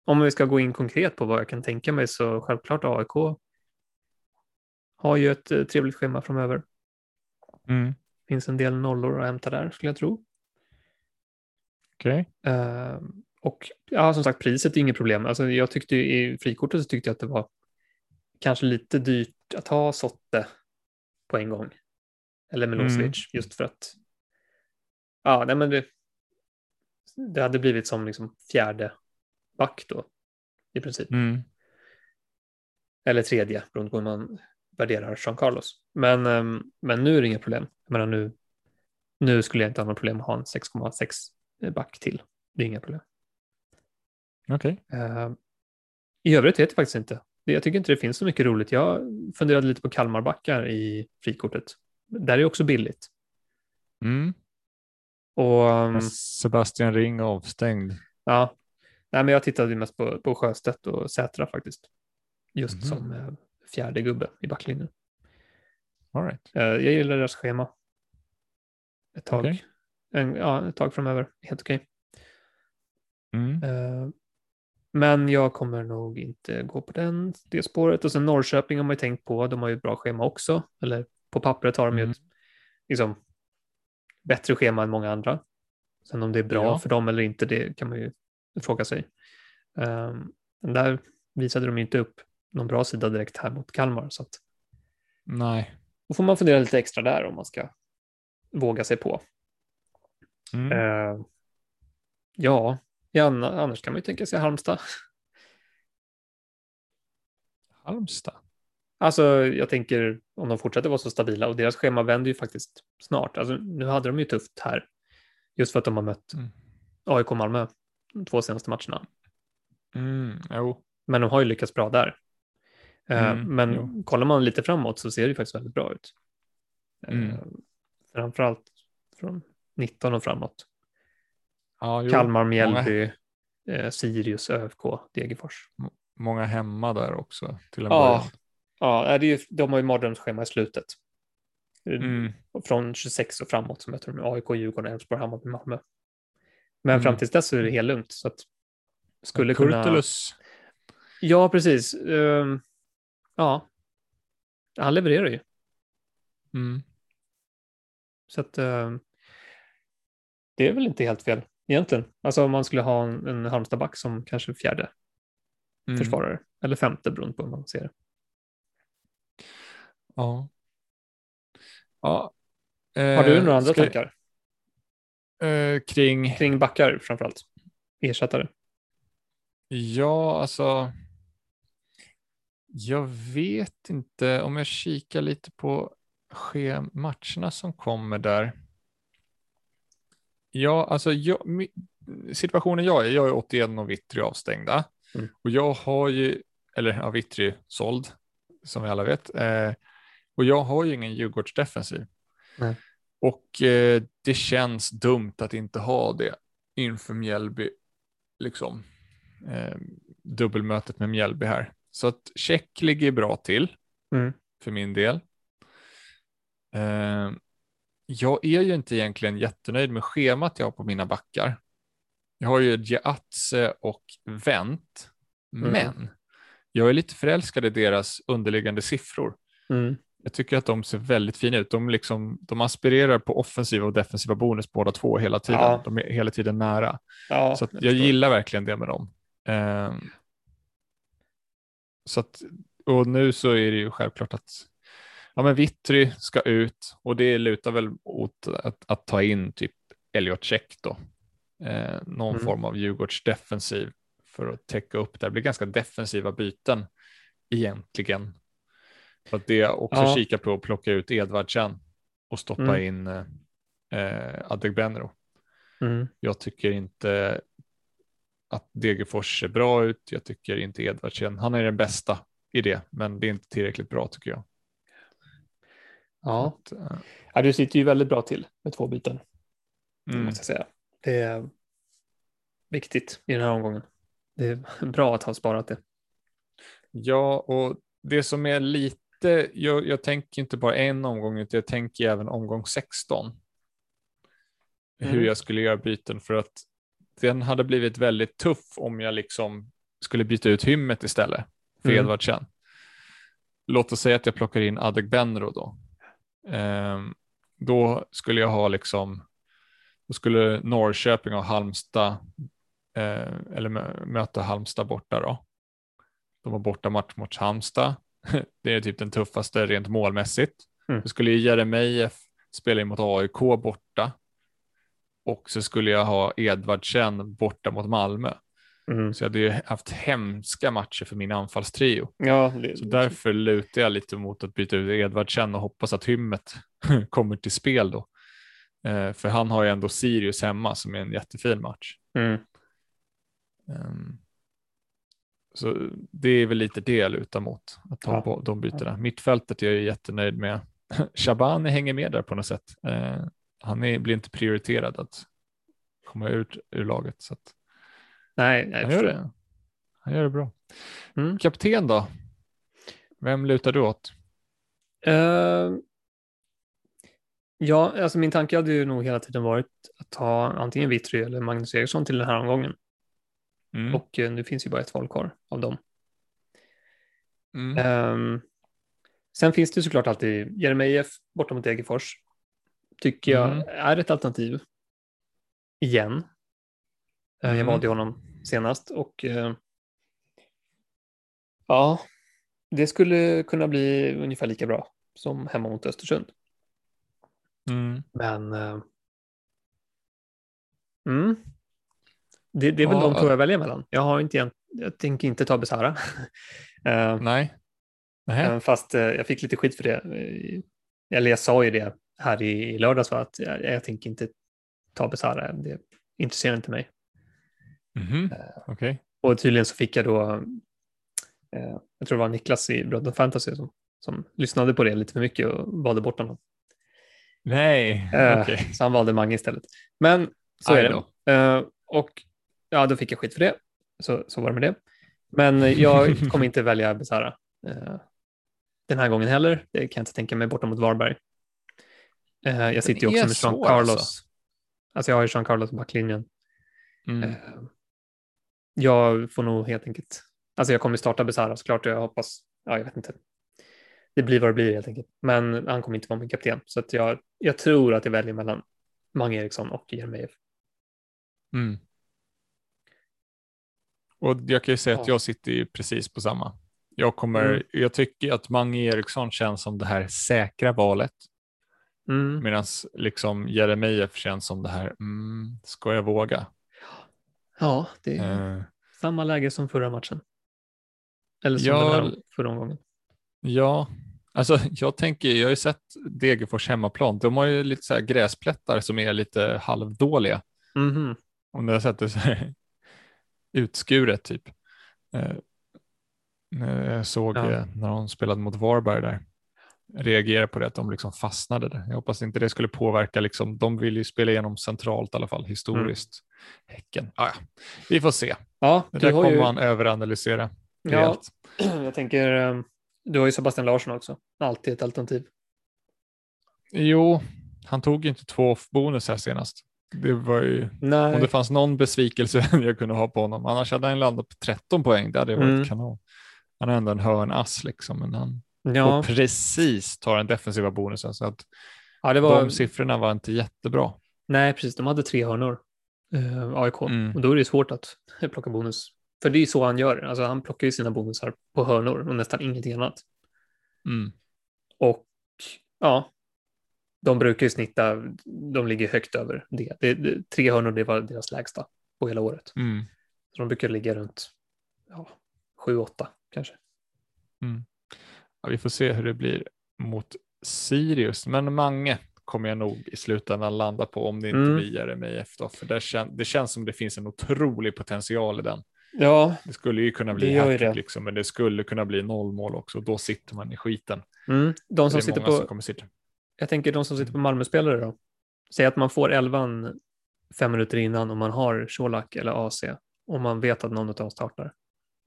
om vi ska gå in konkret på vad jag kan tänka mig så självklart AIK har ju ett uh, trevligt schema framöver. Mm. Finns en del nollor att hämta där skulle jag tro. Okej. Okay. Uh, och ja, som sagt, priset är inget problem. Alltså, jag tyckte i frikortet så tyckte jag att det var kanske lite dyrt att ha Sotte på en gång. Eller Milosevic, mm. just för att ja, nej, men det, det hade blivit som liksom fjärde back då i princip. Mm. Eller tredje, beroende på hur man värderar Jean Carlos. Men, ehm, men nu är det inga problem. Jag menar, nu, nu skulle jag inte ha några problem att ha en 6,6 back till. Det är inga problem. Okej. Okay. Uh, ehm, I övrigt vet jag faktiskt inte. Jag tycker inte det finns så mycket roligt. Jag funderade lite på Kalmarbackar i frikortet. Där är också billigt. Mm. Och, um, Sebastian Ring avstängd. Ja, Nej, men jag tittade mest på, på Sjöstedt och Sätra faktiskt. Just mm. som eh, fjärde gubbe i backlinjen. All right. Eh, jag gillar deras schema. Ett tag. Okay. En, ja, ett tag framöver. Helt okej. Okay. Mm. Men jag kommer nog inte gå på den, det spåret. Och sen Norrköping har man ju tänkt på. De har ju ett bra schema också. Eller på pappret har de ju mm. ett, liksom, bättre schema än många andra. Sen om det är bra ja. för dem eller inte, det kan man ju fråga sig. Um, där visade de inte upp någon bra sida direkt här mot Kalmar. Så att, Nej. Då får man fundera lite extra där om man ska våga sig på. Mm. Uh, ja, ja, annars kan man ju tänka sig Halmstad. Halmstad? Alltså, jag tänker om de fortsätter vara så stabila och deras schema vänder ju faktiskt snart. Alltså, nu hade de ju tufft här, just för att de har mött mm. AIK och Malmö de två senaste matcherna. Mm, jo. Men de har ju lyckats bra där. Eh, mm, Men jo. kollar man lite framåt så ser det ju faktiskt väldigt bra ut. Mm. Uh, framförallt från 19 och framåt. Ja, jo. Kalmar, Mjällby, många... eh, Sirius, ÖFK, Degerfors. Många hemma där också till en ja. början. Ja, det är ju, de har ju mardrömsschema i slutet. Mm. Från 26 och framåt så möter de AIK, Djurgården, Elfsborg, Hammarby, Malmö. Men mm. fram tills dess är det helt lugnt. Så att skulle Kurtulus. kunna... Ja, precis. Um, ja, han levererar ju. Mm. Så att um, det är väl inte helt fel egentligen. Alltså om man skulle ha en, en Halmstadback som kanske fjärde mm. försvarare eller femte beroende på hur man ser det. Ja. ja. Har du några andra ska... tankar? Eh, kring? Kring backar framförallt. Ersättare. Ja, alltså. Jag vet inte om jag kikar lite på matcherna som kommer där. Ja, alltså jag, situationen jag är, jag är 81 och Vittry avstängda. Mm. Och jag har ju, eller ja, Vittry såld, som vi alla vet. Eh, och jag har ju ingen Djurgårdsdefensiv. Mm. Och eh, det känns dumt att inte ha det inför Mjällby, liksom. Eh, dubbelmötet med Mjällby här. Så att check ligger bra till mm. för min del. Jag är ju inte egentligen jättenöjd med schemat jag har på mina backar. Jag har ju Giatse och Vent, mm. men jag är lite förälskad i deras underliggande siffror. Mm. Jag tycker att de ser väldigt fina ut. De, liksom, de aspirerar på offensiva och defensiva bonus båda två hela tiden. Ja. De är hela tiden nära. Ja, så jag, jag gillar verkligen det med dem. Um, så att, och nu så är det ju självklart att ja, men Vittry ska ut och det lutar väl åt att, att ta in typ Elliot Check då. Eh, någon mm. form av Djurgårds defensiv för att täcka upp det. Blir ganska defensiva byten egentligen. För att det också ja. kika på att plocka ut Edvardsen och stoppa mm. in eh, Adegbenro. Mm. Jag tycker inte att Degerfors ser bra ut. Jag tycker inte Edvardsen, han är den bästa i det, men det är inte tillräckligt bra tycker jag. Ja, äh... ja du sitter ju väldigt bra till med två byten. Mm. Måste jag säga. Det är viktigt i den här omgången. Det är bra att ha sparat det. Ja, och det som är lite, jag, jag tänker inte bara en omgång, utan jag tänker även omgång 16. Mm. Hur jag skulle göra byten för att den hade blivit väldigt tuff om jag liksom skulle byta ut hymmet istället för mm. Edvardsen. Låt oss säga att jag plockar in Adegbenro då. Um, då skulle jag ha liksom, då skulle Norrköping och Halmstad, eh, eller möta Halmstad borta då. De var borta match mot Halmstad. Det är typ den tuffaste rent målmässigt. Mm. Då skulle Jeremejeff spela in mot AIK borta och så skulle jag ha Edvardsen borta mot Malmö. Mm. Så jag hade ju haft hemska matcher för min anfallstrio. Ja, det... Så därför lutar jag lite mot att byta ut Edvardsen och hoppas att hymmet kommer till spel då. Eh, för han har ju ändå Sirius hemma som är en jättefin match. Mm. Um, så det är väl lite det jag lutar mot, att ta ja. de bytena. Mittfältet är jag jättenöjd med. Shabani hänger med där på något sätt. Eh, han är, blir inte prioriterad att komma ut ur laget. Så att, nej, nej, han, gör det. han gör det bra. Mm. Kapten då? Vem lutar du åt? Uh, ja, alltså min tanke hade ju nog hela tiden varit att ta antingen Vittry eller Magnus Eriksson till den här omgången. Mm. Och uh, nu finns ju bara ett val kvar av dem. Mm. Um, sen finns det såklart alltid Jeremejeff borta mot Degerfors tycker jag mm. är ett alternativ. Igen. Mm. Jag valde honom senast och ja, det skulle kunna bli ungefär lika bra som hemma mot Östersund. Mm. Men mm, det, det, är väl ja, de två jag väljer mellan. Jag, har inte, jag tänker inte ta Besara. uh, Nej. Uh, fast jag fick lite skit för det. Eller jag sa ju det här i, i lördags, för att jag, jag tänker inte ta Besara. Det intresserar inte mig. Mm -hmm. okay. Och tydligen så fick jag då, jag tror det var Niklas i Bröderna Fantasy som, som lyssnade på det lite för mycket och valde bort honom. Nej, okay. Så han valde Mange istället. Men så är det. Och ja, då fick jag skit för det. Så, så var det med det. Men jag kommer inte välja Besara eh, den här gången heller. Det kan jag inte tänka mig borta mot Varberg. Eh, jag sitter ju också med Jean Carlos. Alltså. alltså jag har ju Jean Carlos i backlinjen. Mm. Jag får nog helt enkelt, alltså jag kommer starta Besara såklart och jag hoppas, ja jag vet inte. Det blir vad det blir helt enkelt. Men han kommer inte vara min kapten. Så att jag, jag tror att jag väljer mellan Mange Eriksson och Jeremejeff. Mm. Och jag kan ju säga ja. att jag sitter ju precis på samma. Jag, kommer, mm. jag tycker att Mange Eriksson känns som det här säkra valet. Mm. Medan liksom Jeremejeff känns som det här, mm, ska jag våga? Ja, det är uh, samma läge som förra matchen. Eller som ja, den här förra omgången. Ja, alltså jag tänker, jag har ju sett Degerfors hemmaplan. De har ju lite så här gräsplättar som är lite halvdåliga. Mm. Om du har sett det så här, utskuret typ. Eh, jag såg ja. Eh, när hon spelade mot Varberg där, reagerade på det att de liksom fastnade där. Jag hoppas inte det skulle påverka, liksom, de vill ju spela igenom centralt i alla fall, historiskt. Mm. Häcken, ah, ja. vi får se. Ja, det där kommer ju... man överanalysera. Ja, jag tänker, eh, du har ju Sebastian Larsson också, alltid ett alternativ. Jo, han tog ju inte två bonus här senast. Det var ju, Nej. om det fanns någon besvikelse jag kunde ha på honom. Annars hade han landat på 13 poäng. Det hade varit mm. kanon. Han är ändå en hörnass liksom, men han ja. precis tar den defensiva bonusen. Så att ja, det var... de siffrorna var inte jättebra. Nej, precis. De hade tre hörnor, eh, AIK. Mm. Och då är det svårt att plocka bonus. För det är ju så han gör. Alltså, han plockar ju sina bonusar på hörnor och nästan ingenting annat. Mm. Och ja, de brukar ju snitta, de ligger högt över det. det, det tre hörnor, det var deras lägsta på hela året. Mm. Så de brukar ligga runt ja, sju, åtta kanske. Mm. Ja, vi får se hur det blir mot Sirius, men Mange kommer jag nog i slutändan landa på om det inte mm. blir Jeremejeff då, för det, kän det känns som det finns en otrolig potential i den. Ja, det skulle ju kunna bli hattrick liksom, men det skulle kunna bli nollmål också. Då sitter man i skiten. Mm. De som sitter på, som sitta. Jag tänker de som sitter på Malmö-spelare då. Säg att man får elvan fem minuter innan och man har Colak eller AC och man vet att någon av dem startar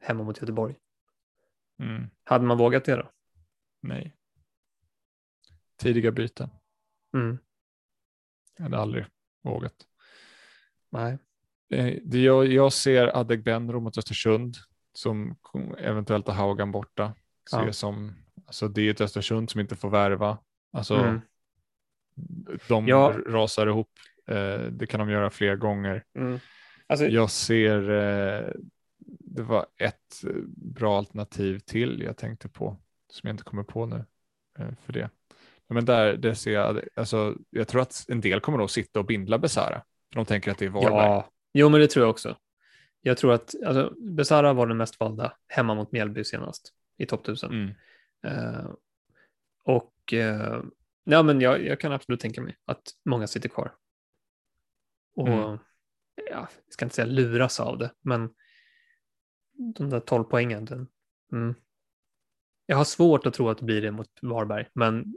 hemma mot Göteborg. Mm. Hade man vågat det då? Nej. Tidiga byten. Mm. Jag hade aldrig vågat. Nej. Eh, det, jag, jag ser Adegbenro mot Östersund som eventuellt har Haugan borta. Ser ja. som, alltså det är ett Östersund som inte får värva. Alltså, mm. de ja. rasar ihop. Eh, det kan de göra fler gånger. Mm. Alltså, jag ser, eh, det var ett bra alternativ till jag tänkte på som jag inte kommer på nu eh, för det. Men där, det ser jag, alltså, jag tror att en del kommer nog sitta och bindla Besara. För de tänker att det är Varberg. Ja, jo men det tror jag också. Jag tror att alltså, Besara var den mest valda hemma mot Mjällby senast i topp 1000. Mm. Uh, och eh, ja, men jag, jag, kan absolut tänka mig att många sitter kvar. Och mm. ja, jag ska inte säga luras av det, men de där 12 poängen, den, mm. Jag har svårt att tro att det blir det mot Varberg, men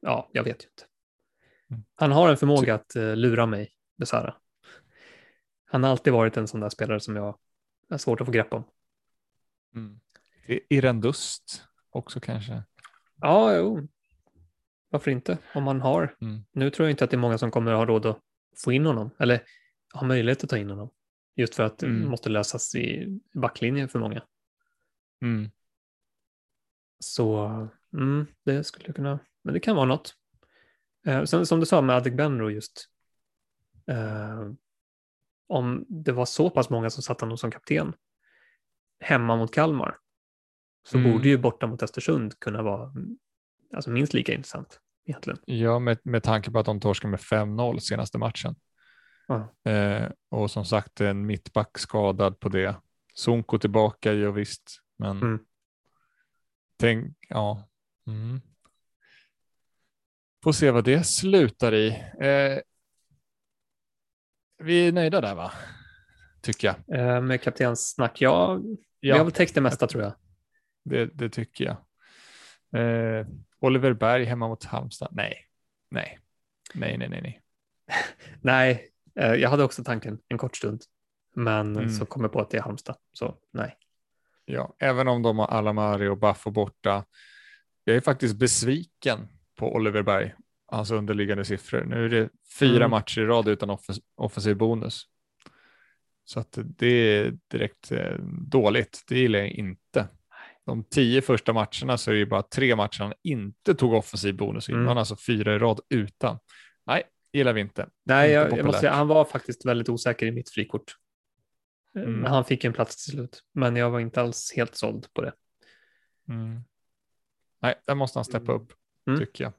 ja, jag vet ju inte. Mm. Han har en förmåga att uh, lura mig, Besara. Han har alltid varit en sån där spelare som jag har svårt att få grepp om. Mm. Irendust också kanske? Ja, jo. Varför inte? Om man har. Mm. Nu tror jag inte att det är många som kommer att ha råd att få in honom eller ha möjlighet att ta in honom. Just för att mm. det måste lösas i backlinjen för många. Mm. Så mm, det skulle kunna, men det kan vara något. Eh, som, som, du sa med Adegbenro just, eh, om det var så pass många som satte honom som kapten hemma mot Kalmar, så mm. borde ju borta mot Östersund kunna vara alltså, minst lika intressant. Egentligen. Ja, med, med tanke på att de torskade med 5-0 senaste matchen. Ah. Eh, och som sagt en mittback skadad på det. Sonko tillbaka, ja visst, men mm. Tänk, ja. Mm. Får se vad det slutar i. Eh, vi är nöjda där va? Tycker jag. Eh, med kaptenssnack, ja. ja. Vi har väl täckt det mesta tror jag. Det, det tycker jag. Eh, Oliver Berg hemma mot Halmstad. Nej, nej, nej, nej, nej. Nej, nej eh, jag hade också tanken en kort stund, men mm. så kom jag på att det är Halmstad, så nej. Ja, även om de har Alamari och Baffo borta. Jag är faktiskt besviken på Oliver Berg, hans underliggande siffror. Nu är det fyra mm. matcher i rad utan off offensiv bonus. Så att det är direkt eh, dåligt. Det gillar jag inte de tio första matcherna så är det ju bara tre matcher han inte tog offensiv bonus innan, mm. alltså fyra i rad utan. Nej, gillar vi inte. Nej, inte jag, jag, måste säga, han var faktiskt väldigt osäker i mitt frikort. Eh, mm. Han fick en plats till slut, men jag var inte alls helt såld på det. Mm. Nej, där måste han steppa upp, mm. tycker jag.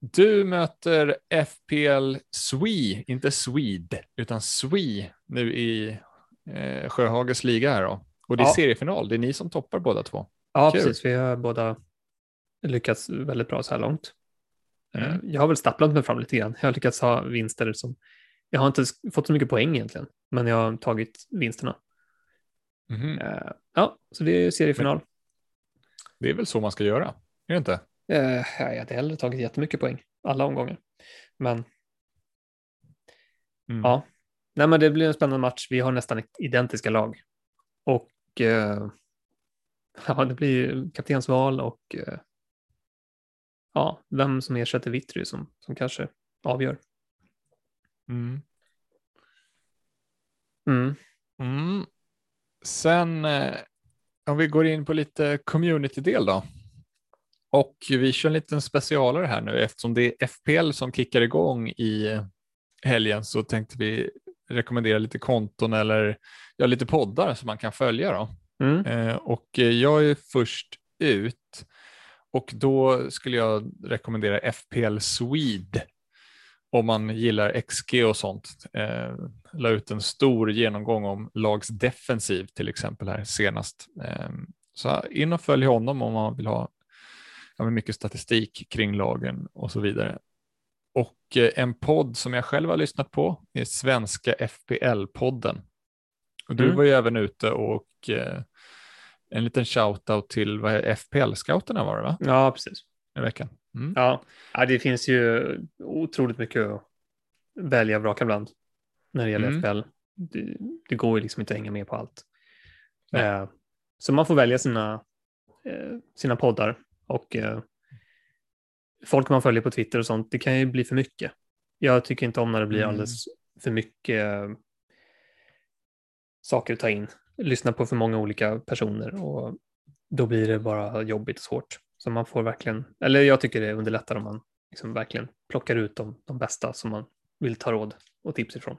Du möter FPL Swe, inte Swede, utan Swe nu i eh, Sjöhages liga här då. Och det är ja. seriefinal, det är ni som toppar båda två. Ja, Kul. precis. Vi har båda lyckats väldigt bra så här långt. Eh, mm. Jag har väl stapplat mig fram lite grann. Jag har lyckats ha vinster som... Jag har inte fått så mycket poäng egentligen, men jag har tagit vinsterna. Mm. Ja, så det är seriefinal. Men det är väl så man ska göra, är det inte? Eh, jag hade hellre tagit jättemycket poäng, alla omgångar. Men mm. ja, Nej, men det blir en spännande match. Vi har nästan identiska lag. Och eh, ja, det blir kaptensval och ja, vem som ersätter Vittry som, som kanske avgör. Mm. Mm. Mm. Sen eh, om vi går in på lite community-del då. Och vi kör en liten specialare här nu eftersom det är FPL som kickar igång i helgen så tänkte vi rekommendera lite konton eller ja, lite poddar som man kan följa. Då. Mm. Eh, och jag är först ut och då skulle jag rekommendera FPL Swede om man gillar XG och sånt. Eh, la ut en stor genomgång om lags defensiv till exempel här senast. Eh, så in och följ honom om man vill ha ja, mycket statistik kring lagen och så vidare. Och eh, en podd som jag själv har lyssnat på är Svenska FPL-podden. Och du mm. var ju även ute och eh, en liten shout-out till FPL-scouterna var det va? Ja, precis. I veckan. Mm. Ja. ja, det finns ju otroligt mycket att välja och vraka bland när det gäller mm. FPL. Det, det, går ju liksom inte att hänga med på allt. Eh, så man får välja sina, eh, sina poddar och eh, folk man följer på Twitter och sånt, det kan ju bli för mycket. Jag tycker inte om när det blir mm. alldeles för mycket eh, saker att ta in. Lyssna på för många olika personer och då blir det bara jobbigt och svårt. Så man får verkligen, eller jag tycker det underlättar om man liksom verkligen plockar ut de, de bästa som man vill ta råd och tips ifrån.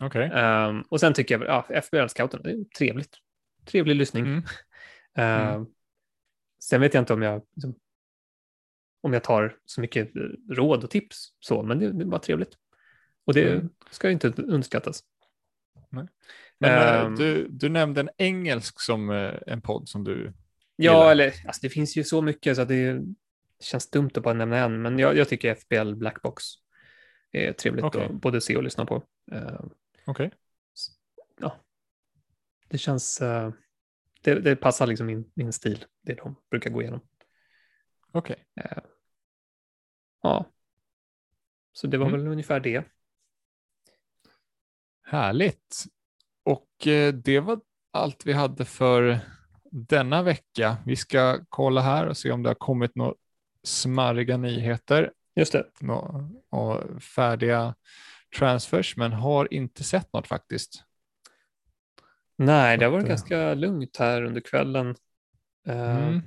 Okay. Um, ehm, och sen tycker jag, ja, FBL-scouten, det är trevligt. Trevlig lyssning. Mm. Uh, mm. Sen vet jag inte om jag liksom, om jag tar så mycket råd och tips så, men det, det var trevligt. Och det mm. ska inte underskattas. Nej. Men um, du, du nämnde en engelsk som uh, en podd som du Ja, gillar. eller alltså, det finns ju så mycket så att det känns dumt att bara nämna en, men jag, jag tycker FBL Blackbox är trevligt okay. att både se och lyssna på. Uh, Okej. Okay. Ja, det känns, uh, det, det, passar liksom min, min stil, det de brukar gå igenom. Okej. Okay. Uh, ja, så det var mm. väl ungefär det. Härligt. Och eh, det var allt vi hade för denna vecka. Vi ska kolla här och se om det har kommit några smarriga nyheter. Just det. Och färdiga transfers, men har inte sett något faktiskt. Nej, det har varit ganska lugnt här under kvällen. Eh, mm.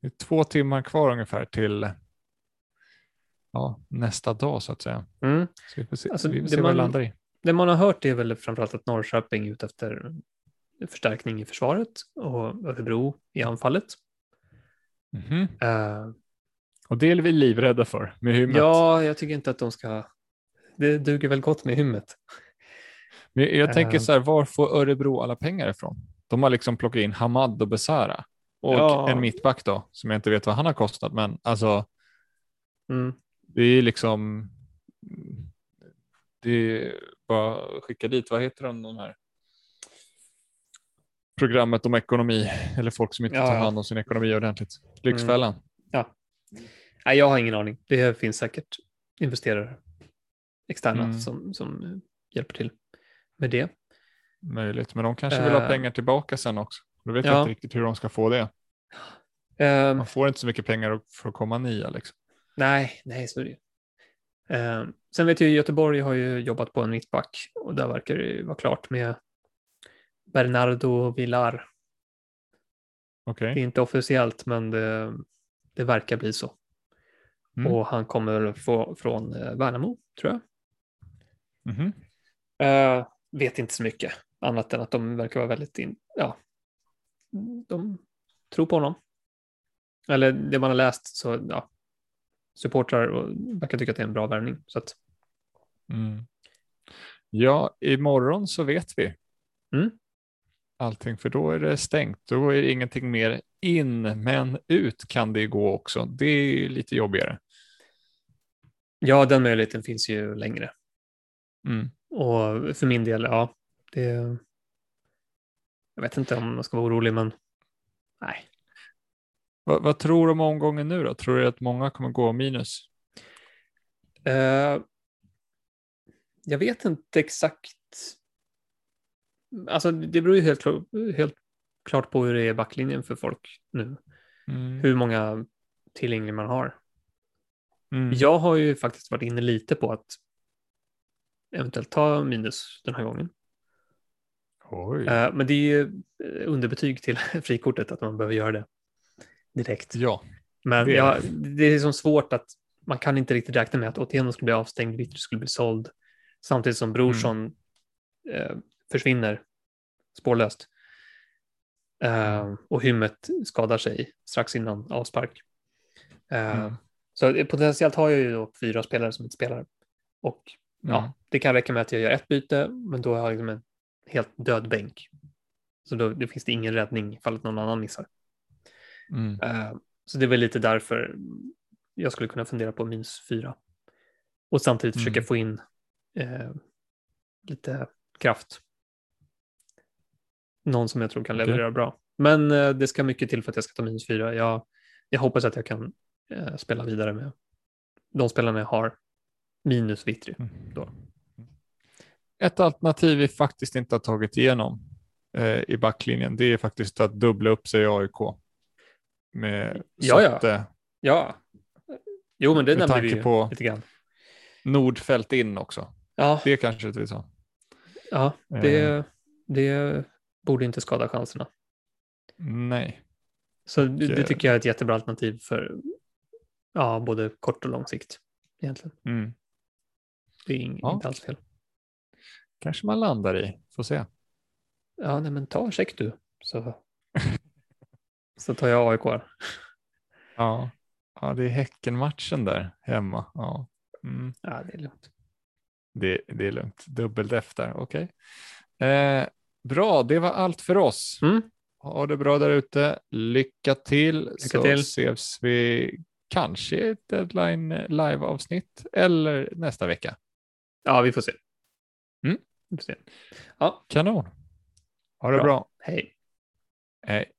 Det är två timmar kvar ungefär till ja, nästa dag så att säga. Mm. Så vi får se, Alltså, vi får det se vad man- det landar i. Det man har hört är väl framförallt att Norrköping är ute efter förstärkning i försvaret och Örebro i anfallet. Mhm. Eh, Och det är vi livrädda för med hymmet. ja, jag tycker inte att de ska... Det duger väl gott med hymmet. Men jag, jag tänker Eh. så här, var får Örebro alla pengar ifrån? De har liksom plockat in Hamad och Besara och Ja. en mittback då, som jag inte vet vad han har kostat, men alltså Mm. det är liksom det är bara skicka dit, vad heter de, de här programmet om ekonomi eller folk som inte Ja, tar ja. hand om sin ekonomi ordentligt. Lyxfällan. Nej, jag har ingen aning. Det finns säkert investerare, externa, Mm. som, som hjälper till med det. Möjligt, men de kanske vill ha Eh. pengar tillbaka sen också. Då vet jag Ja. inte riktigt hur de ska få det. Eh, Man får inte så mycket pengar för att komma nia liksom. nej, nej, så är det ju. Eh, sen vet jag ju Göteborg har ju jobbat på en mittback och där verkar det ju vara klart med Bernardo Villar. Okej. Det är inte officiellt, men det, det verkar bli så. Mm. Och han kommer få, från eh, Värnamo, tror jag. Mhm. Eh, vet inte så mycket annat än att de verkar vara väldigt, in, ja, de tror på honom. Eller det man har läst så, ja, supportrar och verkar tycka att det är en bra värvning. Så att, Mm. Ja, imorgon så vet vi Mm. Allting, för då är det stängt. Då är det ingenting mer in, men ut kan det gå också. Det är lite jobbigare. ja, den möjligheten finns ju längre. Mm. Och för min del, ja, det, jag vet inte om man ska vara orolig, men nej. Vad, vad tror du om omgången nu då? Tror du att många kommer gå minus? Eh, jag vet inte exakt. Alltså det beror ju helt, klar- helt klart på hur det är i backlinjen för folk nu. Mm. Hur många tillgängliga man har. Mm. Jag har ju faktiskt varit inne lite på att eventuellt ta minus den här gången. Oj. Eh, men det är ju eh, underbetyg till frikortet att man behöver göra det direkt. Ja, Men det är ja, det är så svårt att man kan inte riktigt räkna med att Otieno skulle bli avstängd, Vittry skulle bli såld, samtidigt som Brorsson eh, försvinner spårlöst. Eh, och Hymmet skadar sig strax innan avspark. Eh, Mm. Så potentiellt har jag ju då fyra spelare som inte spelar. Och ja, Mm. det kan räcka med att jag gör ett byte, men då har jag liksom en helt död bänk. Så då, då finns det ingen räddning ifall att någon annan missar. Mm. Eh, Så det är väl lite därför jag skulle kunna fundera på minus fyra. Och samtidigt Mm. försöka få in lite kraft. Någon som jag tror kan leverera bra. Men eh, det ska mycket till för att jag ska ta minus fyra. Jag, jag hoppas att jag kan eh, spela vidare med de spelarna jag har. Minus Vittry. Då. Ett alternativ vi faktiskt inte har tagit igenom eh, i backlinjen, det är faktiskt att dubbla upp sig i AIK. Med Ja, ja. Sotte, Ja. Jo, men det Med nämnde vi ju på- lite grann. Nordfält in också. Ja, Det kanske vi sa. ja det, Eh. det borde inte skada chanserna. Nej. Så det, det tycker jag är ett jättebra alternativ för ja, både kort och lång sikt. Egentligen. Mm. Det är ing, Ja. inte alls fel. Kanske man landar i. Får se. Ja, nej, men ta check du. Så, så tar jag AIK. Ja, ja det är Häckenmatchen där hemma. Ja. Mm. Ja, det är lugnt. Det, det är lugnt. Dubbelt efter. Okej. Eh, bra, det var allt för oss. Mm. Ha det bra där ute. Lycka till. så till. ses vi kanske i ett deadline live avsnitt eller nästa vecka. Ja, vi får se. Mm. Vi får se. Ja, Kanon. Ha det Bra. bra. hej. Hej.